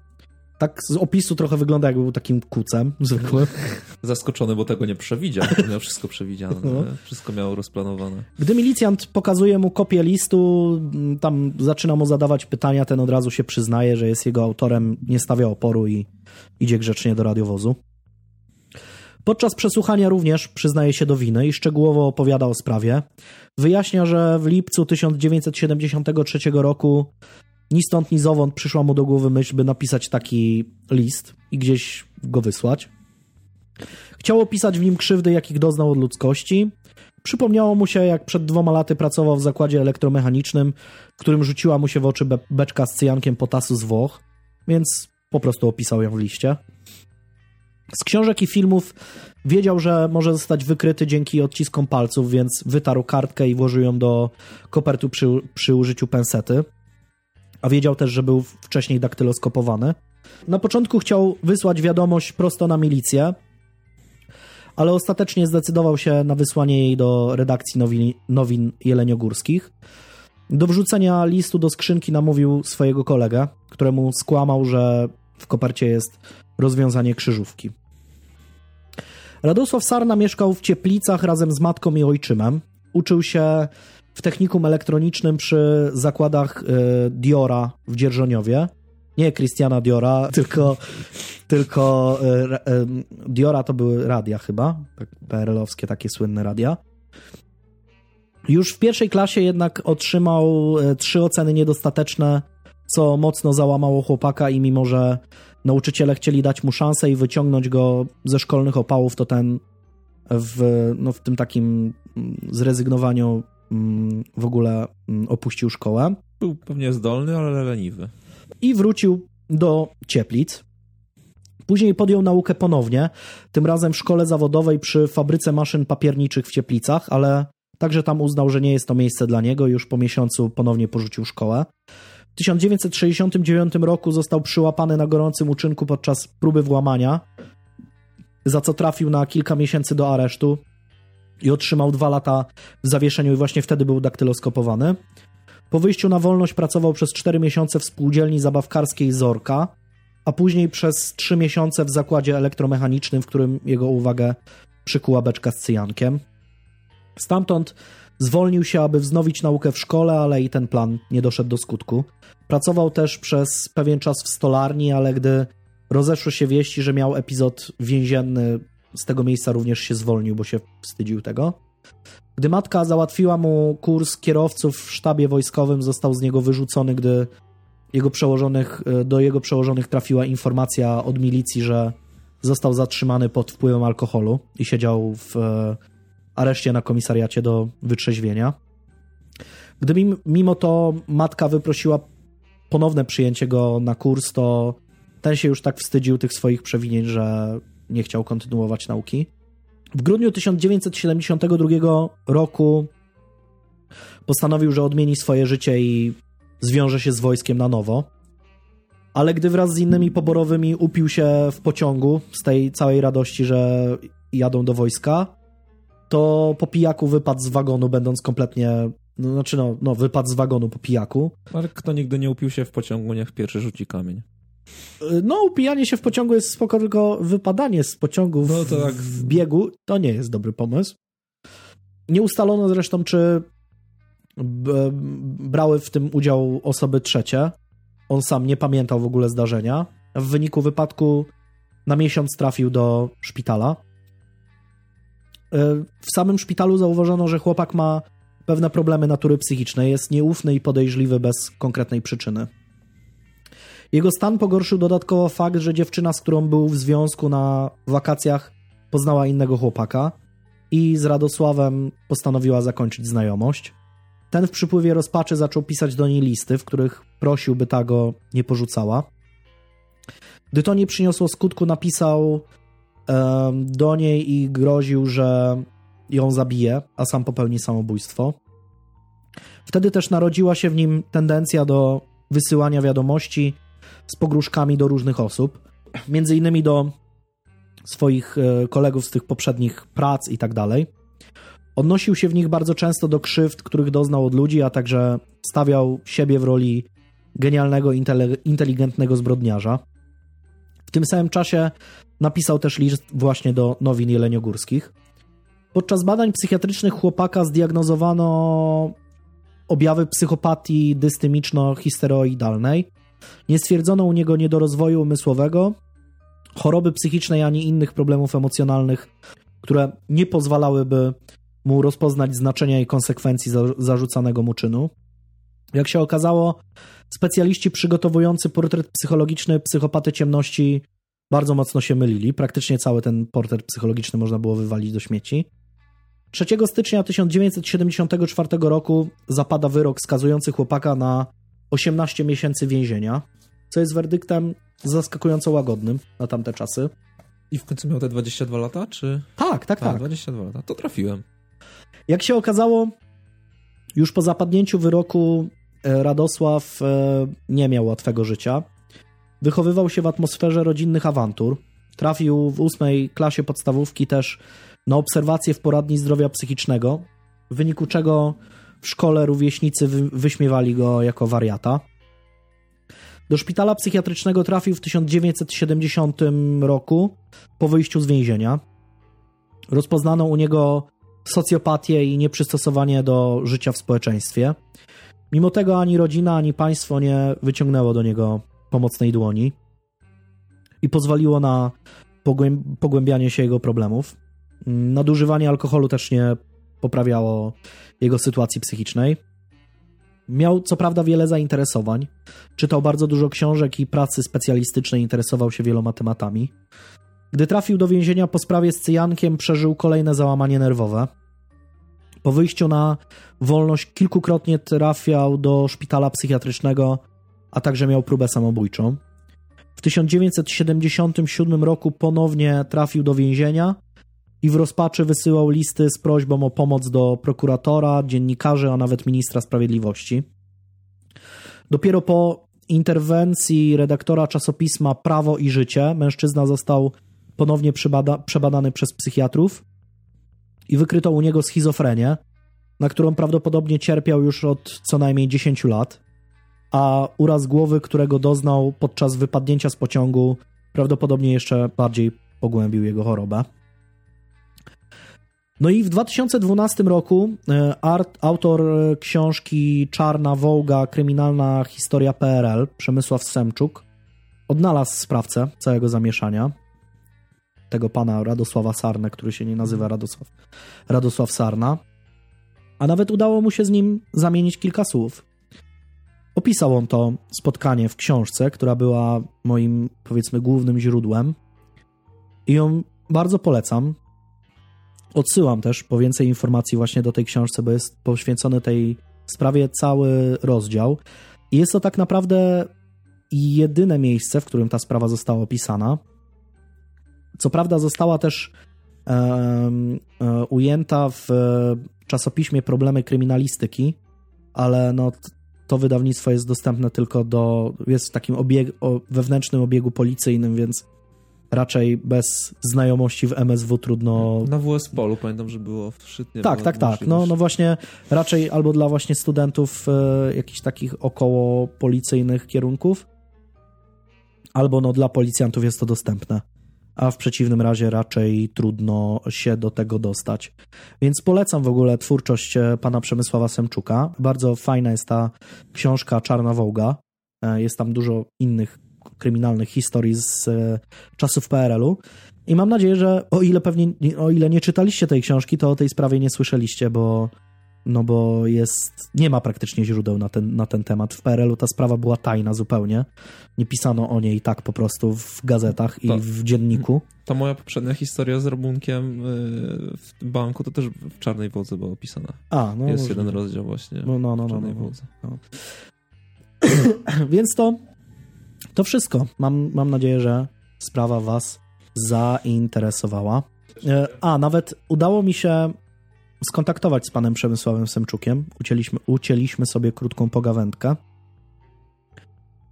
Tak z opisu trochę wygląda, jakby był takim kucem zwykłym. Zaskoczony, bo tego nie przewidział. Miał wszystko przewidziane. No. Wszystko miał rozplanowane. Gdy milicjant pokazuje mu kopię listu, tam zaczyna mu zadawać pytania, ten od razu się przyznaje, że jest jego autorem, nie stawia oporu i idzie grzecznie do radiowozu. Podczas przesłuchania również przyznaje się do winy i szczegółowo opowiada o sprawie. Wyjaśnia, że w lipcu 1973 roku ni stąd, ni zowąd przyszła mu do głowy myśl, by napisać taki list i gdzieś go wysłać. Chciał opisać w nim krzywdy, jakich doznał od ludzkości. Przypomniało mu się, jak przed dwoma laty pracował w zakładzie elektromechanicznym, w którym rzuciła mu się w oczy be beczka z cyjankiem potasu z Włoch, więc po prostu opisał ją w liście. Z książek i filmów wiedział, że może zostać wykryty dzięki odciskom palców, więc wytarł kartkę i włożył ją do kopertu przy, przy użyciu pensety a wiedział też, że był wcześniej daktyloskopowany. Na początku chciał wysłać wiadomość prosto na milicję, ale ostatecznie zdecydował się na wysłanie jej do redakcji nowin, nowin jeleniogórskich. Do wrzucenia listu do skrzynki namówił swojego kolegę, któremu skłamał, że w kopercie jest rozwiązanie krzyżówki. Radosław Sarna mieszkał w Cieplicach razem z matką i ojczymem. Uczył się w technikum elektronicznym przy zakładach e, Diora w Dzierżoniowie. Nie Christiana Diora, tylko, tylko e, e, Diora to były radia chyba, tak, PRL-owskie takie słynne radia. Już w pierwszej klasie jednak otrzymał trzy oceny niedostateczne, co mocno załamało chłopaka i mimo, że nauczyciele chcieli dać mu szansę i wyciągnąć go ze szkolnych opałów, to ten w, no, w tym takim zrezygnowaniu w ogóle mm, opuścił szkołę. Był pewnie zdolny, ale leniwy. I wrócił do Cieplic. Później podjął naukę ponownie, tym razem w szkole zawodowej przy fabryce maszyn papierniczych w Cieplicach, ale także tam uznał, że nie jest to miejsce dla niego. Już po miesiącu ponownie porzucił szkołę. W 1969 roku został przyłapany na gorącym uczynku podczas próby włamania, za co trafił na kilka miesięcy do aresztu i otrzymał dwa lata w zawieszeniu i właśnie wtedy był daktyloskopowany. Po wyjściu na wolność pracował przez 4 miesiące w spółdzielni zabawkarskiej Zorka, a później przez 3 miesiące w zakładzie elektromechanicznym, w którym jego uwagę przykuła beczka z cyjankiem. Stamtąd zwolnił się, aby wznowić naukę w szkole, ale i ten plan nie doszedł do skutku. Pracował też przez pewien czas w stolarni, ale gdy rozeszły się wieści, że miał epizod więzienny z tego miejsca również się zwolnił, bo się wstydził tego. Gdy matka załatwiła mu kurs kierowców w sztabie wojskowym, został z niego wyrzucony, gdy jego przełożonych, e, do jego przełożonych trafiła informacja od milicji, że został zatrzymany pod wpływem alkoholu i siedział w e, areszcie na komisariacie do wytrzeźwienia. Gdy mimo to matka wyprosiła ponowne przyjęcie go na kurs, to ten się już tak wstydził tych swoich przewinień, że nie chciał kontynuować nauki. W grudniu 1972 roku postanowił, że odmieni swoje życie i zwiąże się z wojskiem na nowo. Ale gdy wraz z innymi poborowymi upił się w pociągu z tej całej radości, że jadą do wojska, to po pijaku wypadł z wagonu, będąc kompletnie. No, znaczy, no, no, wypadł z wagonu po pijaku. Ale kto nigdy nie upił się w pociągu, niech pierwszy rzuci kamień. No, upijanie się w pociągu jest spoko, tylko wypadanie z pociągu w, no tak. w biegu to nie jest dobry pomysł. Nie ustalono zresztą, czy brały w tym udział osoby trzecie. on sam nie pamiętał w ogóle zdarzenia. W wyniku wypadku na miesiąc trafił do szpitala. W samym szpitalu zauważono, że chłopak ma pewne problemy natury psychicznej, jest nieufny i podejrzliwy bez konkretnej przyczyny. Jego stan pogorszył dodatkowo fakt, że dziewczyna, z którą był w związku na wakacjach, poznała innego chłopaka i z Radosławem postanowiła zakończyć znajomość. Ten w przypływie rozpaczy zaczął pisać do niej listy, w których prosił, by ta go nie porzucała. Gdy to nie przyniosło skutku, napisał um, do niej i groził, że ją zabije, a sam popełni samobójstwo. Wtedy też narodziła się w nim tendencja do wysyłania wiadomości z pogróżkami do różnych osób, między innymi do swoich e, kolegów z tych poprzednich prac i tak dalej. Odnosił się w nich bardzo często do krzywd, których doznał od ludzi, a także stawiał siebie w roli genialnego, inteligentnego zbrodniarza. W tym samym czasie napisał też list właśnie do nowin jeleniogórskich. Podczas badań psychiatrycznych chłopaka zdiagnozowano objawy psychopatii dystymiczno-histeroidalnej. Nie stwierdzono u niego niedorozwoju umysłowego, choroby psychicznej ani innych problemów emocjonalnych, które nie pozwalałyby mu rozpoznać znaczenia i konsekwencji zarzucanego mu czynu. Jak się okazało, specjaliści przygotowujący portret psychologiczny psychopaty ciemności bardzo mocno się mylili. Praktycznie cały ten portret psychologiczny można było wywalić do śmieci. 3 stycznia 1974 roku zapada wyrok skazujący chłopaka na 18 miesięcy więzienia, co jest werdyktem zaskakująco łagodnym na tamte czasy. I w końcu miał te 22 lata, czy? Tak, tak, tak. 22 lata, to trafiłem. Jak się okazało, już po zapadnięciu wyroku e, Radosław e, nie miał łatwego życia. Wychowywał się w atmosferze rodzinnych awantur. Trafił w ósmej klasie podstawówki też na obserwację w poradni zdrowia psychicznego, w wyniku czego w szkole rówieśnicy wyśmiewali go jako wariata. Do szpitala psychiatrycznego trafił w 1970 roku po wyjściu z więzienia. Rozpoznano u niego socjopatię i nieprzystosowanie do życia w społeczeństwie. Mimo tego ani rodzina, ani państwo nie wyciągnęło do niego pomocnej dłoni i pozwoliło na pogłębianie się jego problemów. Nadużywanie alkoholu też nie poprawiało jego sytuacji psychicznej. Miał co prawda wiele zainteresowań. Czytał bardzo dużo książek i pracy specjalistycznej, interesował się wieloma tematami. Gdy trafił do więzienia po sprawie z cyjankiem, przeżył kolejne załamanie nerwowe. Po wyjściu na wolność kilkukrotnie trafiał do szpitala psychiatrycznego, a także miał próbę samobójczą. W 1977 roku ponownie trafił do więzienia i w rozpaczy wysyłał listy z prośbą o pomoc do prokuratora, dziennikarzy, a nawet ministra sprawiedliwości. Dopiero po interwencji redaktora czasopisma Prawo i Życie mężczyzna został ponownie przebada przebadany przez psychiatrów i wykryto u niego schizofrenię, na którą prawdopodobnie cierpiał już od co najmniej 10 lat, a uraz głowy, którego doznał podczas wypadnięcia z pociągu, prawdopodobnie jeszcze bardziej pogłębił jego chorobę. No i w 2012 roku e, art, autor e, książki Czarna Wołga, kryminalna historia PRL, Przemysław Semczuk, odnalazł sprawcę całego zamieszania, tego pana Radosława Sarnę, który się nie nazywa Radosław, Radosław Sarna, a nawet udało mu się z nim zamienić kilka słów. Opisał on to spotkanie w książce, która była moim, powiedzmy, głównym źródłem i ją bardzo polecam. Odsyłam też po więcej informacji właśnie do tej książce, bo jest poświęcony tej sprawie cały rozdział. I jest to tak naprawdę jedyne miejsce, w którym ta sprawa została opisana. Co prawda została też e, e, ujęta w czasopiśmie Problemy Kryminalistyki, ale no, to wydawnictwo jest dostępne tylko do, jest w takim obieg, wewnętrznym obiegu policyjnym, więc raczej bez znajomości w MSW trudno... Na WS Polu pamiętam, że było w Szytnie. Tak, tak, tak. No, no właśnie raczej albo dla właśnie studentów e, jakichś takich około policyjnych kierunków, albo no dla policjantów jest to dostępne. A w przeciwnym razie raczej trudno się do tego dostać. Więc polecam w ogóle twórczość e, pana Przemysława Semczuka. Bardzo fajna jest ta książka Czarna Wołga. Jest tam dużo innych kryminalnych historii z czasów PRL-u. I mam nadzieję, że o ile pewnie, o ile nie czytaliście tej książki, to o tej sprawie nie słyszeliście, bo no bo jest, nie ma praktycznie źródeł na ten, na ten temat. W PRL-u ta sprawa była tajna zupełnie. Nie pisano o niej tak po prostu w gazetach i to, w dzienniku. Ta moja poprzednia historia z rabunkiem y, w banku to też w Czarnej Wodze była opisana. A, no Jest jeden rozdział właśnie no, no, no, w no, Czarnej no, no, Wodze. No. Więc to, to wszystko. Mam, mam nadzieję, że sprawa was zainteresowała. E, a, nawet udało mi się skontaktować z panem Przemysławem Semczukiem. Ucięliśmy, ucięliśmy sobie krótką pogawędkę.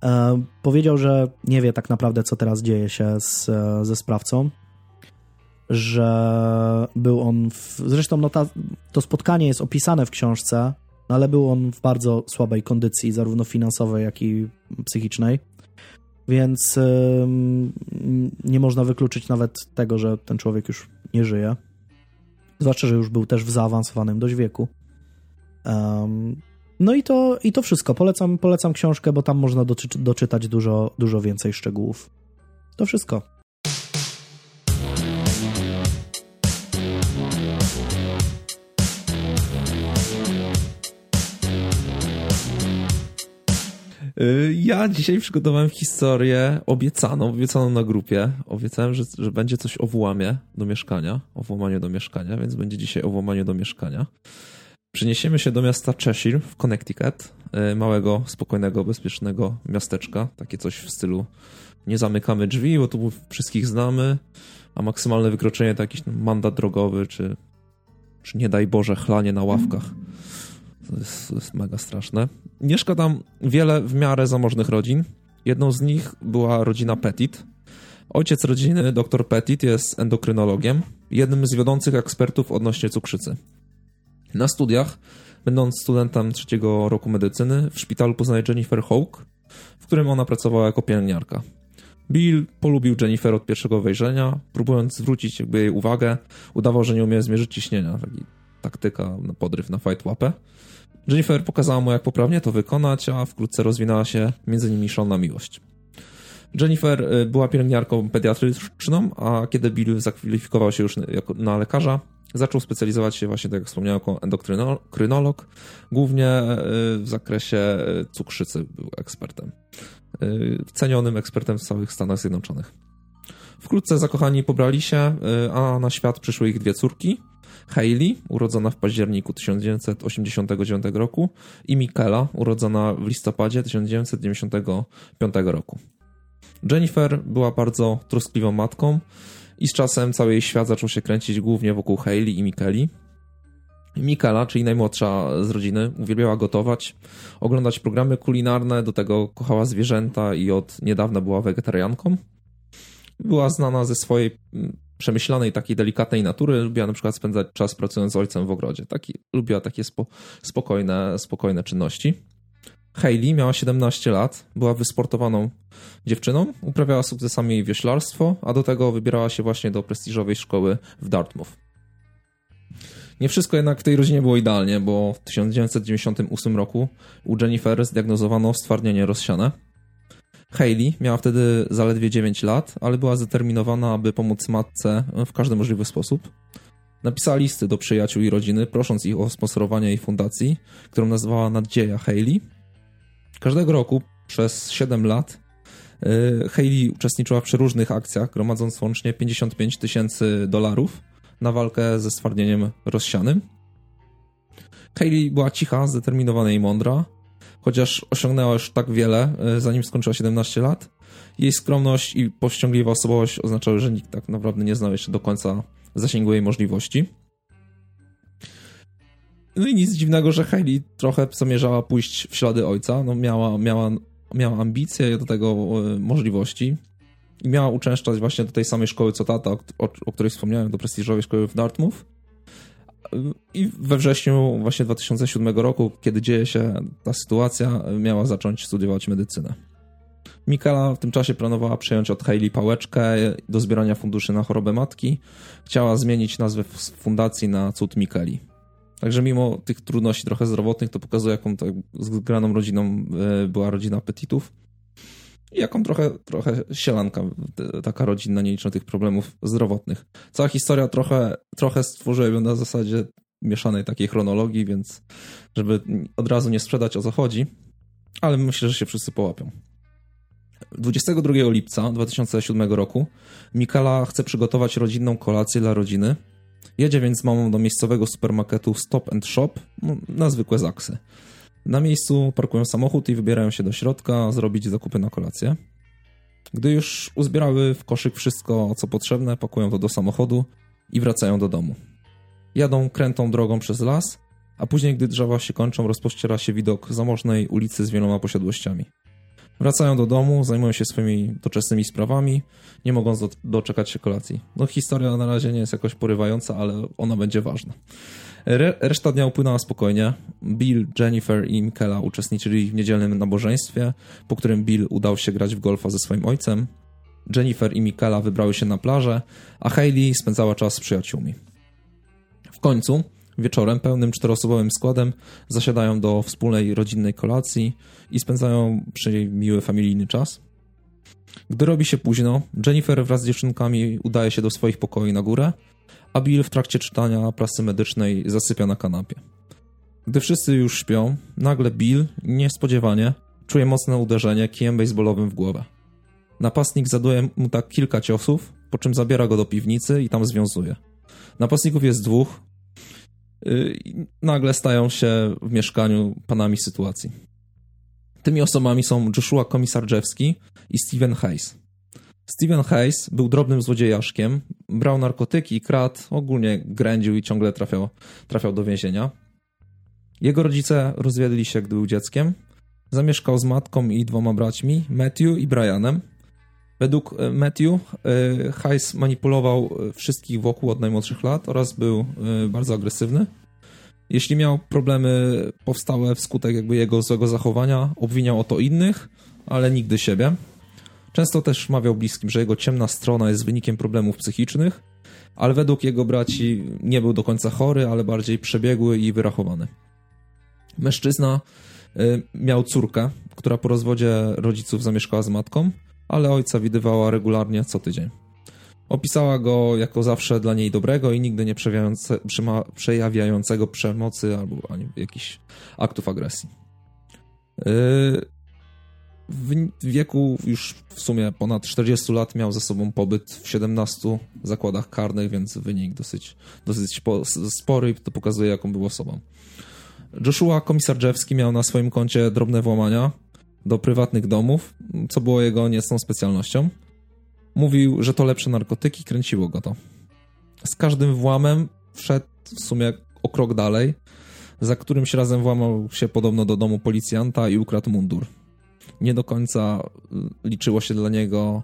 E, powiedział, że nie wie tak naprawdę, co teraz dzieje się z, ze sprawcą. Że był on. W, zresztą no ta, to spotkanie jest opisane w książce, no ale był on w bardzo słabej kondycji, zarówno finansowej, jak i psychicznej. Więc nie można wykluczyć nawet tego, że ten człowiek już nie żyje. Zwłaszcza, że już był też w zaawansowanym dość wieku. No i to, i to wszystko. Polecam, polecam książkę, bo tam można doczy, doczytać dużo, dużo więcej szczegółów. To wszystko. Ja dzisiaj przygotowałem historię obiecaną, obiecaną na grupie. Obiecałem, że, że będzie coś o włamie do mieszkania, o włamaniu do mieszkania, więc będzie dzisiaj o włamaniu do mieszkania. Przeniesiemy się do miasta Cheshire w Connecticut, y, małego, spokojnego, bezpiecznego miasteczka. Takie coś w stylu nie zamykamy drzwi, bo tu wszystkich znamy, a maksymalne wykroczenie to jakiś mandat drogowy, czy, czy nie daj Boże chlanie na ławkach. To jest, to jest mega straszne. Mieszka tam wiele w miarę zamożnych rodzin. Jedną z nich była rodzina Petit. Ojciec rodziny, dr Petit, jest endokrynologiem, jednym z wiodących ekspertów odnośnie cukrzycy. Na studiach, będąc studentem trzeciego roku medycyny, w szpitalu poznaje Jennifer Hawke, w którym ona pracowała jako pielęgniarka. Bill polubił Jennifer od pierwszego wejrzenia, próbując zwrócić jakby jej uwagę, udawał, że nie umie zmierzyć ciśnienia. Taki taktyka na podryw na fight łapę. Jennifer pokazała mu, jak poprawnie to wykonać, a wkrótce rozwinęła się między nimi szalona miłość. Jennifer y, była pielęgniarką pediatryczną, a kiedy Bill zakwalifikował się już na lekarza, zaczął specjalizować się właśnie, tak jak wspomniałem, jako endokrynolog, głównie y, w zakresie y, cukrzycy był ekspertem. Cenionym ekspertem w całych Stanach Zjednoczonych. Wkrótce zakochani pobrali się, a na świat przyszły ich dwie córki, Hayley, urodzona w październiku 1989 roku i Michaela, urodzona w listopadzie 1995 roku. Jennifer była bardzo troskliwą matką i z czasem cały jej świat zaczął się kręcić głównie wokół Hayley i Michaeli. Michaela, czyli najmłodsza z rodziny, uwielbiała gotować, oglądać programy kulinarne, do tego kochała zwierzęta i od niedawna była wegetarianką. Była znana ze swojej przemyślanej, takiej delikatnej natury. Lubiła na przykład spędzać czas pracując z ojcem w ogrodzie. Taki, lubiła takie spo, spokojne, spokojne czynności. Hayley miała 17 lat, była wysportowaną dziewczyną, uprawiała sukcesami wioślarstwo, a do tego wybierała się właśnie do prestiżowej szkoły w Dartmouth. Nie wszystko jednak w tej rodzinie było idealnie, bo w 1998 roku u Jennifer zdiagnozowano stwardnienie rozsiane, Hayley miała wtedy zaledwie 9 lat, ale była zdeterminowana, aby pomóc matce w każdy możliwy sposób. Napisała listy do przyjaciół i rodziny, prosząc ich o sponsorowanie jej fundacji, którą nazywała Nadzieja Hayley. Każdego roku przez 7 lat y, Hayley uczestniczyła w przeróżnych akcjach, gromadząc łącznie 55 tysięcy dolarów na walkę ze stwardnieniem rozsianym. Hayley była cicha, zdeterminowana i mądra, chociaż osiągnęła już tak wiele, e, zanim skończyła 17 lat. Jej skromność i powściągliwa osobowość oznaczały, że nikt tak naprawdę nie znał jeszcze do końca zasięgu jej możliwości. No i nic dziwnego, że Hayley trochę zamierzała pójść w ślady ojca. No miała, miała, miała ambicje do tego e, możliwości. I miała uczęszczać właśnie do tej samej szkoły co tata, o, o, o której wspomniałem, do prestiżowej szkoły w Dartmouth. I we wrześniu właśnie 2007 roku, kiedy dzieje się ta sytuacja, miała zacząć studiować medycynę. Mikela w tym czasie planowała przejąć od Hailey pałeczkę do zbierania funduszy na chorobę matki. Chciała zmienić nazwę fundacji na Cud Mikeli. Także mimo tych trudności trochę zdrowotnych, to pokazuje, jaką to zgraną rodziną e, była rodzina Petitów. Jaką trochę, trochę sielanka, taka rodzina, nie licząc tych problemów zdrowotnych. Cała historia trochę, trochę stworzyłem ją na zasadzie mieszanej takiej chronologii, więc żeby od razu nie sprzedać o co chodzi, ale myślę, że się wszyscy połapią. 22 lipca 2007 roku Mikala chce przygotować rodzinną kolację dla rodziny. Jedzie więc z mamą do miejscowego supermarketu Stop and Shop no, na zwykłe zaksy. Na miejscu parkują samochód i wybierają się do środka zrobić zakupy na kolację. Gdy już uzbierały w koszyk wszystko, co potrzebne, pakują to do samochodu i wracają do domu. Jadą krętą drogą przez las, a później, gdy drzewa się kończą, rozpościera się widok zamożnej ulicy z wieloma posiadłościami. Wracają do domu, zajmują się swoimi doczesnymi sprawami, nie mogąc do, doczekać się kolacji. No historia na razie nie jest jakoś porywająca, ale ona będzie ważna. Re, reszta dnia upłynęła spokojnie. Bill, Jennifer i Michaela uczestniczyli w niedzielnym nabożeństwie, po którym Bill udał się grać w golfa ze swoim ojcem. Jennifer i Michaela wybrały się na plażę, a Hayley spędzała czas z przyjaciółmi. W końcu Wieczorem pełnym czteroosobowym składem zasiadają do wspólnej rodzinnej kolacji i spędzają przy niej miły familijny czas. Gdy robi się późno, Jennifer wraz z dziewczynkami udaje się do swoich pokoi na górę, a Bill w trakcie czytania prasy medycznej zasypia na kanapie. Gdy wszyscy już śpią, nagle Bill, niespodziewanie, czuje mocne uderzenie kijem baseballowym w głowę. Napastnik zaduje mu tak kilka ciosów, po czym zabiera go do piwnicy i tam związuje. Napastników jest dwóch, Y, nagle stają się w mieszkaniu panami sytuacji. Tymi osobami są Joshua Komisarczewski i Steven Hayes. Steven Hayes był drobnym złodziejaszkiem, brał narkotyki i kradł, ogólnie grędził i ciągle trafiał, trafiał do więzienia. Jego rodzice rozwiedli się, gdy był dzieckiem. Zamieszkał z matką i dwoma braćmi, Matthew i Brianem. Według e, Matthew e, Hayes manipulował e, wszystkich wokół od najmłodszych lat oraz był bardzo agresywny. Jeśli miał problemy powstałe wskutek jakby jego złego zachowania, obwiniał o to innych, ale nigdy siebie. Często też mawiał bliskim, że jego ciemna strona jest wynikiem problemów psychicznych, ale według jego braci nie był do końca chory, ale bardziej przebiegły i wyrachowany. Mężczyzna miał córkę, która po rozwodzie rodziców zamieszkała z matką ale ojca widywała regularnie co tydzień. Opisała go jako zawsze dla niej dobrego i nigdy nie przejawiającego przemocy albo jakichś aktów agresji. Yy, w wieku już w sumie ponad 40 lat miał ze sobą pobyt w 17 zakładach karnych, więc wynik dosyć, dosyć spory i to pokazuje, jaką był osobą. Joshua Komisarczewski miał na swoim koncie drobne włamania, do prywatnych domów, co było jego niecną specjalnością. Mówił, że to lepsze narkotyki, kręciło go to. Z każdym włamem wszedł w sumie o krok dalej, za którymś razem włamał się podobno do domu policjanta i ukradł mundur. Nie do końca y, liczyło się dla niego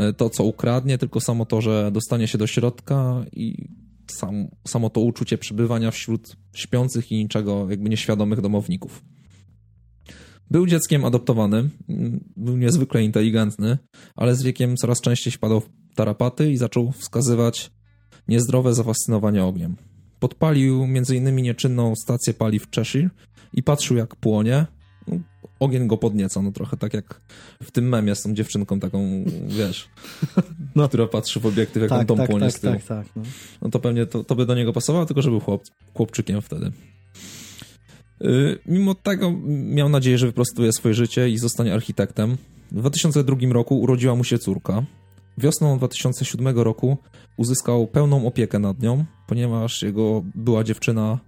y, to, co ukradnie, tylko samo to, że dostanie się do środka i sam, samo to uczucie przebywania wśród śpiących i niczego jakby nieświadomych domowników. Był dzieckiem adoptowanym, był niezwykle inteligentny, ale z wiekiem coraz częściej wpadał w tarapaty i zaczął wskazywać niezdrowe zafascynowanie ogniem. Podpalił m.in. nieczynną stację paliw Cheshire i patrzył jak płonie. Ogień go podnieca, no trochę tak jak w tym memie z tą dziewczynką taką, wiesz, no. która patrzy w obiektyw, jak tak, dom tak, płonie tak, z tyłu. Tak, tak, no. no to pewnie to, to by do niego pasowało, tylko że był chłop, chłopczykiem wtedy. Y, mimo tego miał nadzieję, że wyprostuje swoje życie i zostanie architektem. W 2002 roku urodziła mu się córka. Wiosną 2007 roku uzyskał pełną opiekę nad nią, ponieważ jego była dziewczyna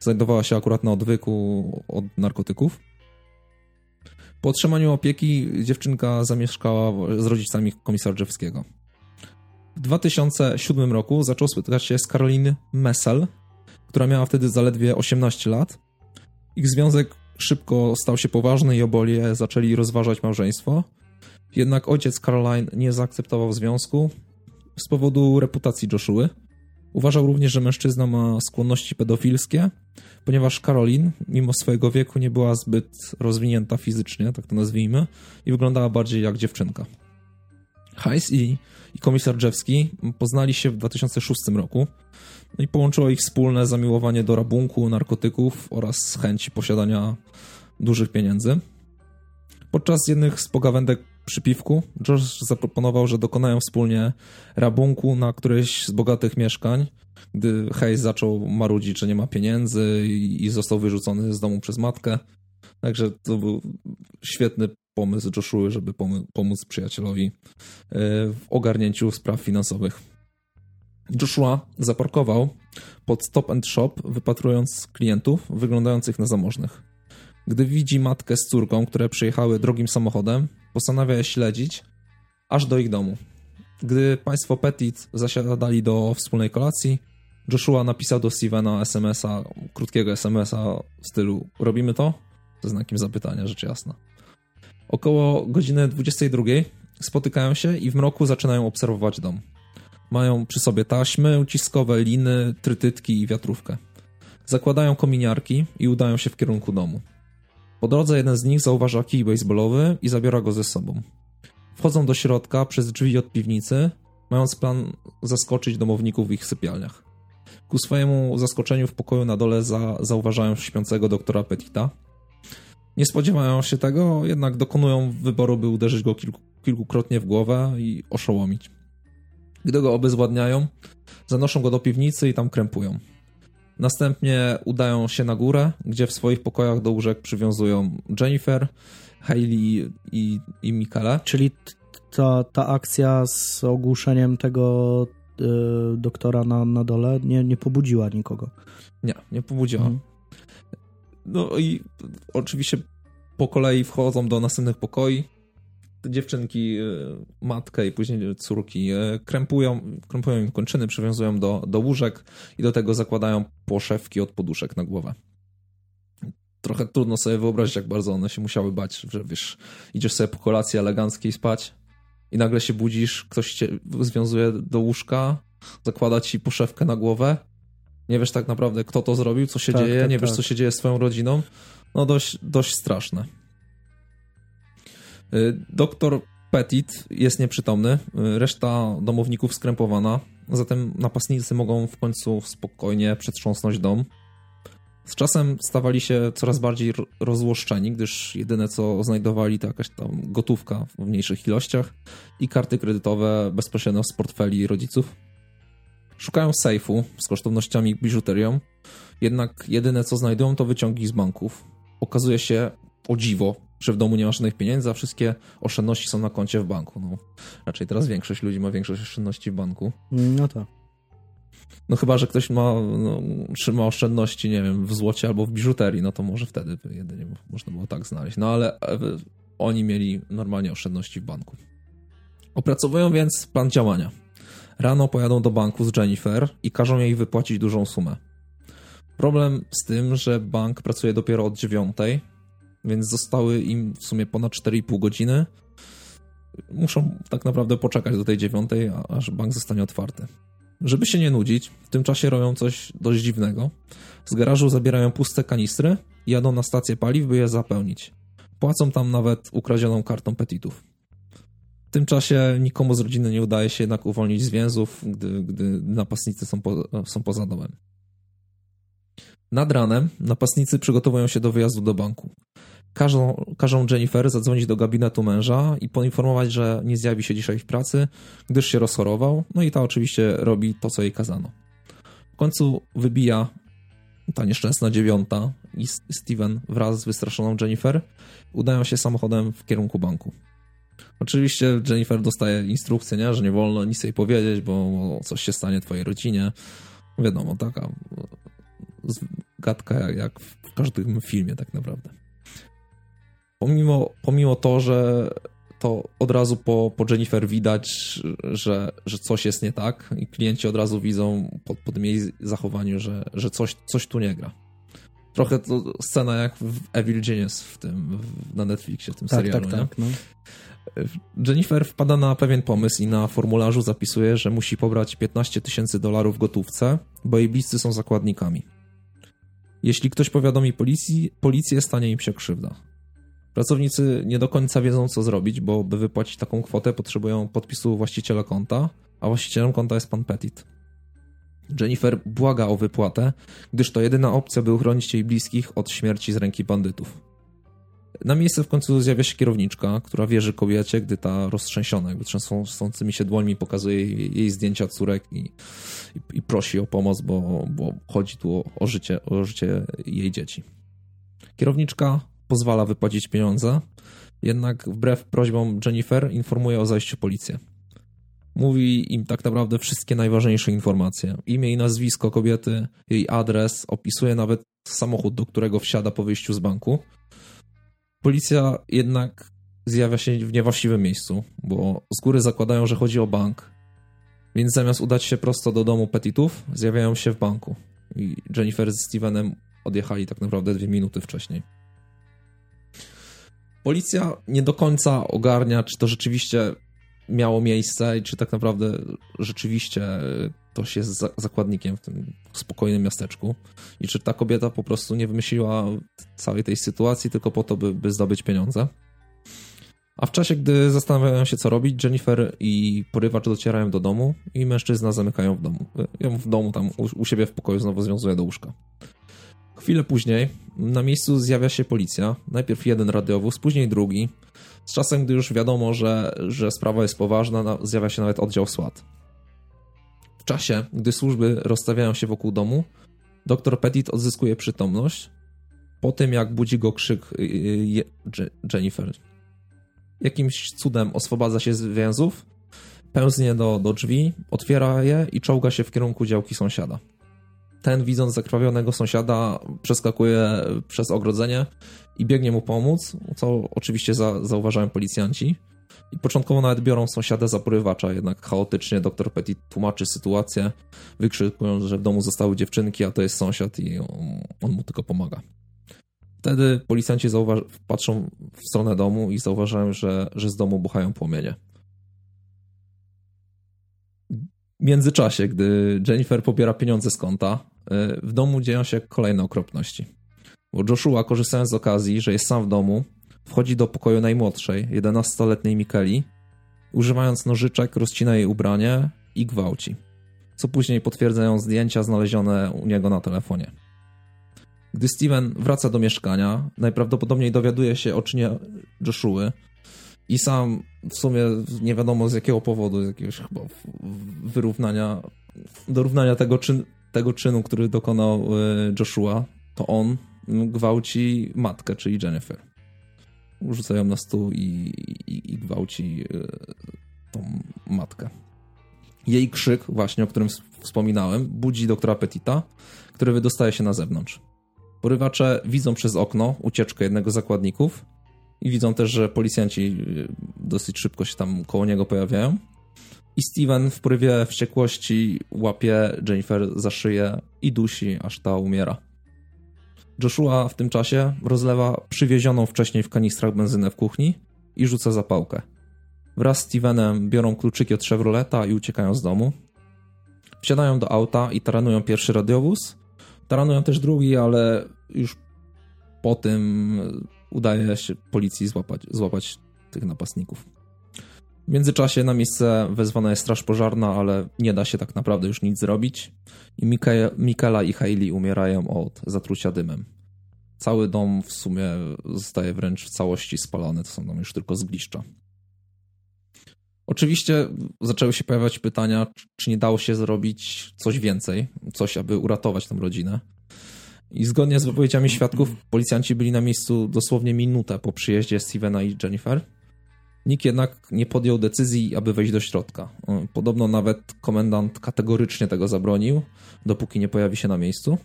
znajdowała się akurat na odwyku od narkotyków. Po otrzymaniu opieki dziewczynka zamieszkała z rodzicami komisarzewskiego. W 2007 roku zaczął spotykać się z Caroline Messel, która miała wtedy zaledwie 18 lat ich związek szybko stał się poważny i oboje zaczęli rozważać małżeństwo. Jednak ojciec Caroline nie zaakceptował związku z powodu reputacji Joshua. Uważał również, że mężczyzna ma skłonności pedofilskie, ponieważ Caroline, mimo swojego wieku, nie była zbyt rozwinięta fizycznie, tak to nazwijmy, i wyglądała bardziej jak dziewczynka. Hayes i, i komisarz Drzewski poznali się w 2006 roku no i połączyło ich wspólne zamiłowanie do rabunku, narkotyków oraz chęci posiadania dużych pieniędzy. Podczas jednych z pogawędek przy piwku George zaproponował, że dokonają wspólnie rabunku na któreś z bogatych mieszkań, gdy Hayes zaczął marudzić, że nie ma pieniędzy i został wyrzucony z domu przez matkę. Także to był świetny pomysł Joshua, żeby pomóc przyjacielowi e, w ogarnięciu spraw finansowych. Joshua zaparkował pod Stop and Shop, wypatrując klientów wyglądających na zamożnych. Gdy widzi matkę z córką, które przyjechały drogim samochodem, postanawia je śledzić aż do ich domu. Gdy państwo Petit zasiadali do wspólnej kolacji, Joshua napisał do Stevena SMS-a, krótkiego SMS-a w stylu robimy to? Ze znakiem zapytania, rzecz jasna. Około godziny 22 spotykają się i w mroku zaczynają obserwować dom. Mają przy sobie taśmy, uciskowe liny, trytytki i wiatrówkę. Zakładają kominiarki i udają się w kierunku domu. Po drodze jeden z nich zauważa kij baseballowy i zabiera go ze sobą. Wchodzą do środka przez drzwi od piwnicy, mając plan zaskoczyć domowników w ich sypialniach. Ku swojemu zaskoczeniu w pokoju na dole za, zauważają śpiącego doktora Petita. Nie spodziewają się tego, jednak dokonują wyboru, by uderzyć go kilku, kilkukrotnie w głowę i oszołomić. Gdy go obezwładniają, zanoszą go do piwnicy i tam krępują. Następnie udają się na górę, gdzie w swoich pokojach do łóżek przywiązują Jennifer, Hailey i, i Mikale. Czyli ta, ta akcja z ogłuszeniem tego y, doktora na, na dole nie, nie pobudziła nikogo. Nie, nie pobudziła. Mhm. No i oczywiście po kolei wchodzą do następnych pokoi dziewczynki, e, matkę i później córki e, krępują, krępują im kończyny, przywiązują do, do łóżek i do tego zakładają poszewki od poduszek na głowę. Trochę trudno sobie wyobrazić, jak bardzo one się musiały bać, że wiesz, idziesz sobie po kolacji eleganckiej spać i nagle się budzisz, ktoś cię związuje do łóżka, zakłada ci poszewkę na głowę, nie wiesz tak naprawdę, kto to zrobił, co się tak, dzieje, tak, nie tak. wiesz, co się dzieje z swoją rodziną. No dość, dość straszne. Y, doktor Petit jest nieprzytomny, y, reszta domowników skrępowana, zatem napastnicy mogą w końcu spokojnie przetrząsnąć dom. Z czasem stawali się coraz bardziej rozłoszczeni, gdyż jedyne co znajdowali to jakaś tam gotówka w mniejszych ilościach i karty kredytowe bezpośrednio z portfeli rodziców. Szukają sejfu z kosztownościami i biżuterią, jednak jedyne co znajdują to wyciągi z banków. Okazuje się, o dziwo, że w domu nie ma żadnych pieniędzy, a wszystkie oszczędności są na koncie w banku. No, raczej teraz większość ludzi ma większość oszczędności w banku. No to. No chyba, że ktoś ma, no, trzyma oszczędności, nie wiem, w złocie albo w biżuterii, no to może wtedy jedynie można było tak znaleźć. No ale e, oni mieli normalnie oszczędności w banku. Opracowują więc plan działania. Rano pojadą do banku z Jennifer i każą jej wypłacić dużą sumę. Problem z tym, że bank pracuje dopiero od dziewiątej, więc zostały im w sumie ponad 4,5 godziny. Muszą tak naprawdę poczekać do tej dziewiątej, aż bank zostanie otwarty. Żeby się nie nudzić, w tym czasie robią coś dość dziwnego. Z garażu zabierają puste kanistry i jadą na stację paliw, by je zapełnić. Płacą tam nawet ukradzioną kartą petitów. W tym czasie nikomu z rodziny nie udaje się jednak uwolnić z więzów, gdy, gdy napastnicy są, po, są poza domem. Nad ranem napastnicy przygotowują się do wyjazdu do banku. Każą, każą Jennifer zadzwonić do gabinetu męża i poinformować, że nie zjawi się dzisiaj w pracy, gdyż się rozchorował. No i ta oczywiście robi to, co jej kazano. W końcu wybija ta nieszczęsna dziewiąta i Steven wraz z wystraszoną Jennifer udają się samochodem w kierunku banku. Oczywiście Jennifer dostaje instrukcję, nie? że nie wolno nic jej powiedzieć, bo coś się stanie twojej rodzinie. Wiadomo, taka gadka jak w każdym filmie tak naprawdę pomimo, pomimo to, że to od razu po, po Jennifer widać, że, że coś jest nie tak i klienci od razu widzą po, po tym jej zachowaniu, że, że coś, coś tu nie gra. Trochę to scena jak w Evil Genius w tym, na Netflixie, w tym tak, serialu. Tak, tak, no. Jennifer wpada na pewien pomysł i na formularzu zapisuje, że musi pobrać 15 tysięcy dolarów w gotówce, bo jej bliscy są zakładnikami. Jeśli ktoś powiadomi policji, policję stanie im się krzywda. Pracownicy nie do końca wiedzą, co zrobić, bo by wypłacić taką kwotę, potrzebują podpisu właściciela konta, a właścicielem konta jest pan Petit. Jennifer błaga o wypłatę, gdyż to jedyna opcja, by uchronić jej bliskich od śmierci z ręki bandytów. Na miejsce w końcu zjawia się kierowniczka, która wierzy kobiecie, gdy ta roztrzęsiona, jakby trzęsącymi się dłońmi pokazuje jej, jej zdjęcia córek i, i, i, prosi o pomoc, bo, bo chodzi tu o, o, życie, o życie jej dzieci. Kierowniczka pozwala wypłacić pieniądze, jednak wbrew prośbom Jennifer informuje o zajściu policję. Mówi im tak naprawdę wszystkie najważniejsze informacje. Imię i nazwisko kobiety, jej adres, opisuje nawet samochód, do którego wsiada po wyjściu z banku. Policja jednak zjawia się w niewłaściwym miejscu, bo z góry zakładają, że chodzi o bank. Więc zamiast udać się prosto do domu Petitów, zjawiają się w banku. I Jennifer z Stevenem odjechali tak naprawdę dwie minuty wcześniej. Policja nie do końca ogarnia, czy to rzeczywiście miało miejsce i czy tak naprawdę rzeczywiście ktoś jest zakładnikiem w tym spokojnym miasteczku i czy ta kobieta po prostu nie wymyśliła całej tej sytuacji tylko po to, by, by zdobyć pieniądze. A w czasie, gdy zastanawiają się, co robić, Jennifer i porywacz docierają do domu i mężczyzna zamykają w domu. W domu, tam u, u siebie w pokoju znowu związuje do łóżka. Chwilę później na miejscu zjawia się policja. Najpierw jeden radiowóz, później drugi. Z czasem, gdy już wiadomo, że, że sprawa jest poważna, zjawia się nawet oddział SWAT. W czasie, gdy służby rozstawiają się wokół domu, dr Petit odzyskuje przytomność po tym, jak budzi go krzyk y, y, Jennifer. Jakimś cudem oswobadza się z więzów, pęznie do, do drzwi, otwiera je i czołga się w kierunku działki sąsiada ten widząc zakrwawionego sąsiada przeskakuje przez ogrodzenie i biegnie mu pomóc, co oczywiście za, zauważają policjanci. I początkowo nawet biorą sąsiada za porywacza, jednak chaotycznie dr Petit tłumaczy sytuację, wykrzykując, że w domu zostały dziewczynki, a to jest sąsiad i on, on mu tylko pomaga. Wtedy policjanci patrzą w stronę domu i zauważają, że, że z domu buchają płomienie. Międzyczasie, gdy Jennifer pobiera pieniądze z konta, y, w domu dzieją się kolejne okropności. Bo Joshua, korzystając z okazji, że jest sam w domu, wchodzi do pokoju najmłodszej, 11-letniej Mikeli, używając nożyczek rozcina jej ubranie i gwałci, co później potwierdzają zdjęcia znalezione u niego na telefonie. Gdy Steven wraca do mieszkania, najprawdopodobniej dowiaduje się o czynie Joshua, i sam w sumie nie wiadomo z jakiego powodu, z jakiegoś chyba wyrównania, dorównania tego, czyn, tego czynu, który dokonał e, Joshua, to on gwałci matkę, czyli Jennifer. Rzuca ją na stół i, i, i gwałci e, tą matkę. Jej krzyk, właśnie o którym wspominałem, budzi doktora Petita, który wydostaje się na zewnątrz. Porywacze widzą przez okno ucieczkę jednego z zakładników i widzą też, że policjanci y, dosyć szybko się tam koło niego pojawiają. I Steven w porywie wściekłości łapie Jennifer za szyję i dusi, aż ta umiera. Joshua w tym czasie rozlewa przywiezioną wcześniej w kanistrach benzynę w kuchni i rzuca zapałkę. Wraz z Stevenem biorą kluczyki od Chevroleta i uciekają z domu. Wsiadają do auta i taranują pierwszy radiowóz. Taranują też drugi, ale już po tym udaje się policji złapać, złapać tych napastników. W międzyczasie na miejsce wezwana jest straż pożarna, ale nie da się tak naprawdę już nic zrobić. I Mikela i Hailey umierają od zatrucia dymem. Cały dom w sumie zostaje wręcz w całości spalony, to są tam już tylko zgliszcza. Oczywiście zaczęły się pojawiać pytania, czy nie dało się zrobić coś więcej, coś, aby uratować tę rodzinę. I zgodnie z wypowiedziami świadków, policjanci byli na miejscu dosłownie minutę po przyjeździe Stevena i Jennifer. Nikt jednak nie podjął decyzji, aby wejść do środka. Podobno nawet komendant kategorycznie tego zabronił, dopóki nie pojawi się na miejscu.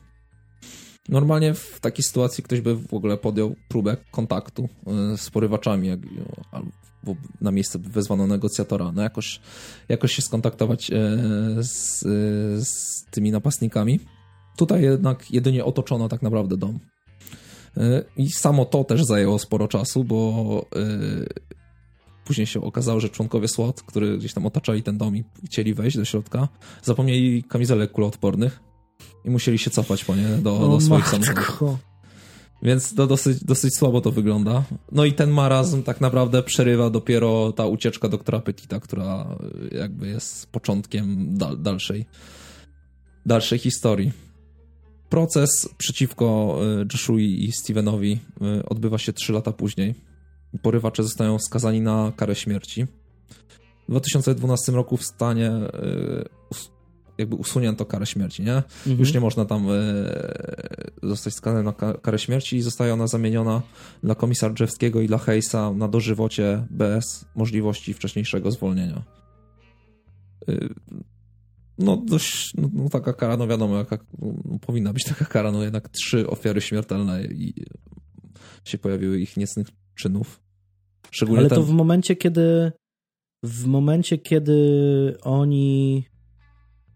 Normalnie w takiej sytuacji ktoś by w ogóle podjął próbę kontaktu e, z porywaczami, albo na miejsce wezwano negocjatora, no jakoś, jakoś się skontaktować e, z, z tymi napastnikami. Tutaj jednak jedynie otoczono tak naprawdę dom. E, I samo to też zajęło sporo czasu, bo e, później się okazało, że członkowie SWAT, którzy gdzieś tam otaczali ten dom i chcieli wejść do środka, zapomnieli kamizelek kuloodpornych i musieli się cofać po nie do, do swoich samochodów. Więc to dosyć, dosyć słabo to wygląda. No i ten marazm tak naprawdę przerywa dopiero ta ucieczka doktora Petita, która jakby jest początkiem dal dalszej, dalszej historii. Proces przeciwko e, Joshua i Stevenowi e, odbywa się 3 lata później. Porywacze zostają skazani na karę śmierci. W 2012 roku w stanie e, jakby usunięto karę śmierci, nie? Mhm. Już nie można tam zostać skazany na karę śmierci i zostaje ona zamieniona dla komisarzewskiego i dla Hejsa na dożywocie bez możliwości wcześniejszego zwolnienia no dość, no, no, taka kara, no wiadomo, jaka no, powinna być taka kara, no jednak trzy ofiary śmiertelne i się pojawiły ich niecnych czynów. Szczególnie Ale ten... to w momencie, kiedy w momencie, kiedy oni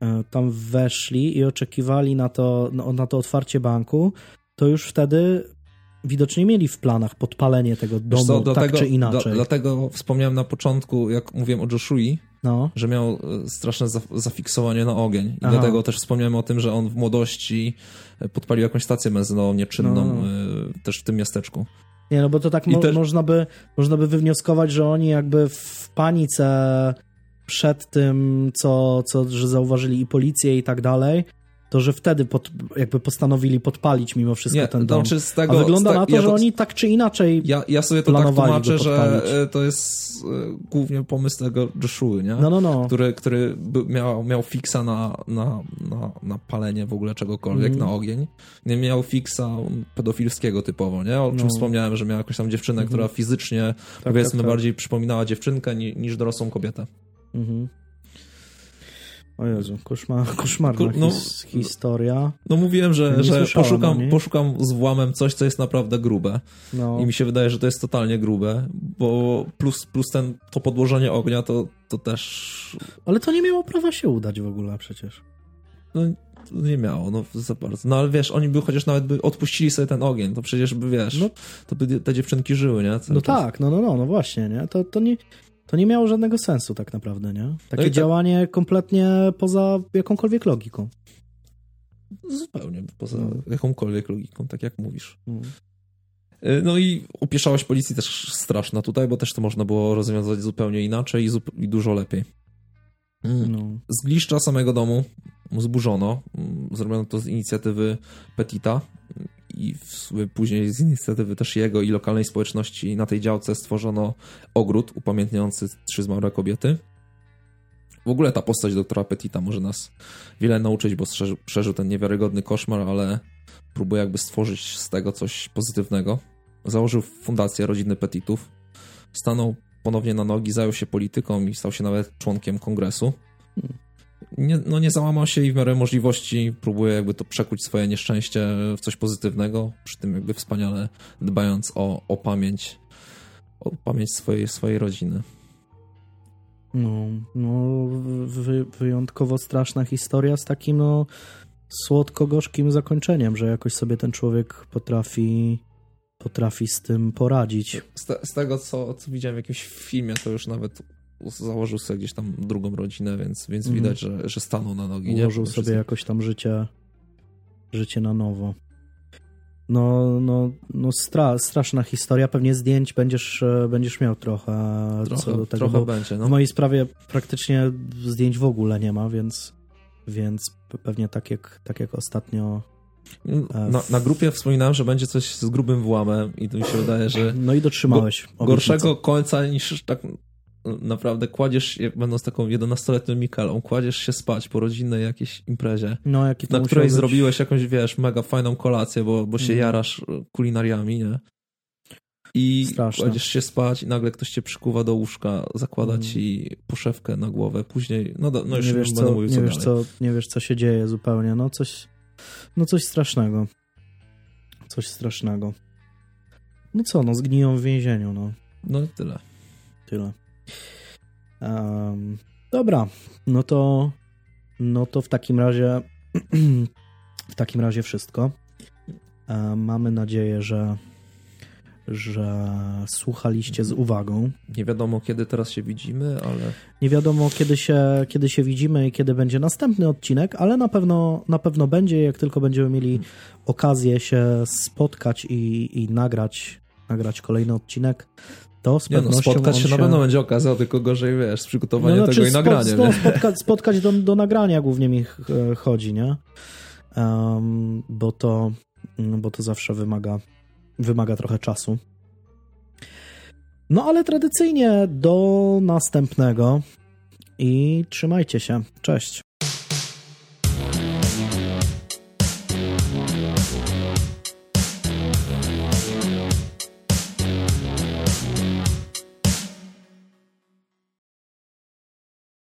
e, tam weszli i oczekiwali na to, no, na to otwarcie banku, to już wtedy widocznie mieli w planach podpalenie tego domu, co, tak dlatego, czy inaczej. dlatego wspomniałem na początku, jak mówiłem o Joshui, no. że miał e, straszne zafiksowanie na ogień. I Aha. dlatego też wspomniałem o tym, że on w młodości e, podpalił jakąś stację benzynową nieczynną no. E, też w tym miasteczku. Nie, no bo to tak mo też... można, by, można by wywnioskować, że oni jakby w panice przed tym, co, co że zauważyli i policję i tak dalej, to że wtedy pod, jakby postanowili podpalić mimo wszystko nie, ten dom. Znaczy tego, A wygląda na to, ja że to, oni tak czy inaczej Ja, ja sobie to tak tłumaczę, że e, to jest e, głównie pomysł tego Joshua, nie? No, no, no. Który, który miał, miał fiksa na, na, na, na palenie w ogóle czegokolwiek, mm. na ogień. Nie miał fiksa pedofilskiego typowo, nie? O czym no. wspomniałem, że miał jakąś tam dziewczynę, mm. która fizycznie, tak, powiedzmy, tak, tak. bardziej przypominała dziewczynkę niż dorosłą kobietę. Mhm. O Jezu, koszmar, koszmarna no, his, historia. No mówiłem, że, że poszukam, poszukam z włamem coś, co jest naprawdę grube. No. I mi się wydaje, że to jest totalnie grube, bo plus, plus ten, to podłożenie ognia to, to też... Ale to nie miało prawa się udać w ogóle przecież. No nie miało, no za bardzo. No ale wiesz, oni by chociaż nawet by odpuścili sobie ten ogień, to przecież by, wiesz, no, to by te dziewczynki żyły, nie? Cały no czas. tak, no, no, no, no właśnie, nie? To, to nie to nie miało żadnego sensu tak naprawdę, nie? Takie no działanie tak... kompletnie poza jakąkolwiek logiką. Zupełnie poza no. jakąkolwiek logiką, tak jak mówisz. No. Y, no i upieszałość policji też straszna tutaj, bo też to można było rozwiązać zupełnie inaczej i, zup i dużo lepiej. Mm. No. Zgliszcza samego domu zburzono. Mm, zrobiono to z inicjatywy Petita i później z inicjatywy też jego i lokalnej społeczności na tej działce stworzono ogród upamiętniający trzy zmarłe kobiety. W ogóle ta postać doktora Petita może nas wiele nauczyć, bo przeżył ten niewiarygodny koszmar, ale próbuje jakby stworzyć z tego coś pozytywnego. Założył fundację rodziny Petitów, stanął ponownie na nogi, zajął się polityką i stał się nawet członkiem kongresu. Hmm nie, no nie załamał się i w miarę możliwości próbuje jakby to przekuć swoje nieszczęście w coś pozytywnego, przy tym jakby wspaniale dbając o, o pamięć, o pamięć swojej, swojej rodziny. No, no wy, wyjątkowo straszna historia z takim no słodko-gorzkim zakończeniem, że jakoś sobie ten człowiek potrafi potrafi z tym poradzić. Z, te, z tego, co, co widziałem w jakimś filmie, to już nawet założył sobie gdzieś tam drugą rodzinę, więc, więc mm. widać, że, że stanął na nogi. Ułożył sobie jakoś tam życie, życie na nowo. No, no, no stra, straszna historia. Pewnie zdjęć będziesz, e, będziesz miał trochę, trochę co do tego. Trochę będzie, no. W mojej sprawie praktycznie zdjęć w ogóle nie ma, więc, więc pewnie tak jak, tak jak ostatnio e, na, na, grupie wspominałem, że będzie coś z grubym włamem i to mi się wydaje, że... No i dotrzymałeś. Go, gorszego końca niż tak naprawdę kładziesz będąc taką 11-letnią Mikelą, kładziesz się spać po rodzinnej jakiejś imprezie, no, jaki na której być... zrobiłeś jakąś, wiesz, mega fajną kolację, bo, bo się mm. jarasz kulinariami, nie? I Straszne. kładziesz się spać i nagle ktoś cię przykuwa do łóżka, zakłada mm. ci poszewkę na głowę, później, no, no już nie wiesz, co, mówił, nie wiesz, co, nie wiesz, co się dzieje zupełnie, no coś, no coś strasznego. Coś strasznego. No co, no zgniją w więzieniu, no. No i tyle. Tyle. Um, dobra, no to no to w takim razie w takim razie wszystko. Mamy nadzieję, że że słuchaliście z uwagą. Nie wiadomo, kiedy teraz się widzimy, ale. Nie wiadomo, kiedy się, kiedy się widzimy i kiedy będzie następny odcinek, ale na pewno, na pewno będzie, jak tylko będziemy mieli okazję się spotkać i, i nagrać, nagrać kolejny odcinek. To z nie no, spotkać się, się, na pewno będzie okazja, tylko gorzej wiesz, z przygotowaniem no, tego i nagraniem. No, spotkać, spotkać do, do nagrania głównie mi chodzi, nie? Um, bo, to, bo to zawsze wymaga wymaga trochę czasu. No ale tradycyjnie do następnego i trzymajcie się. Cześć.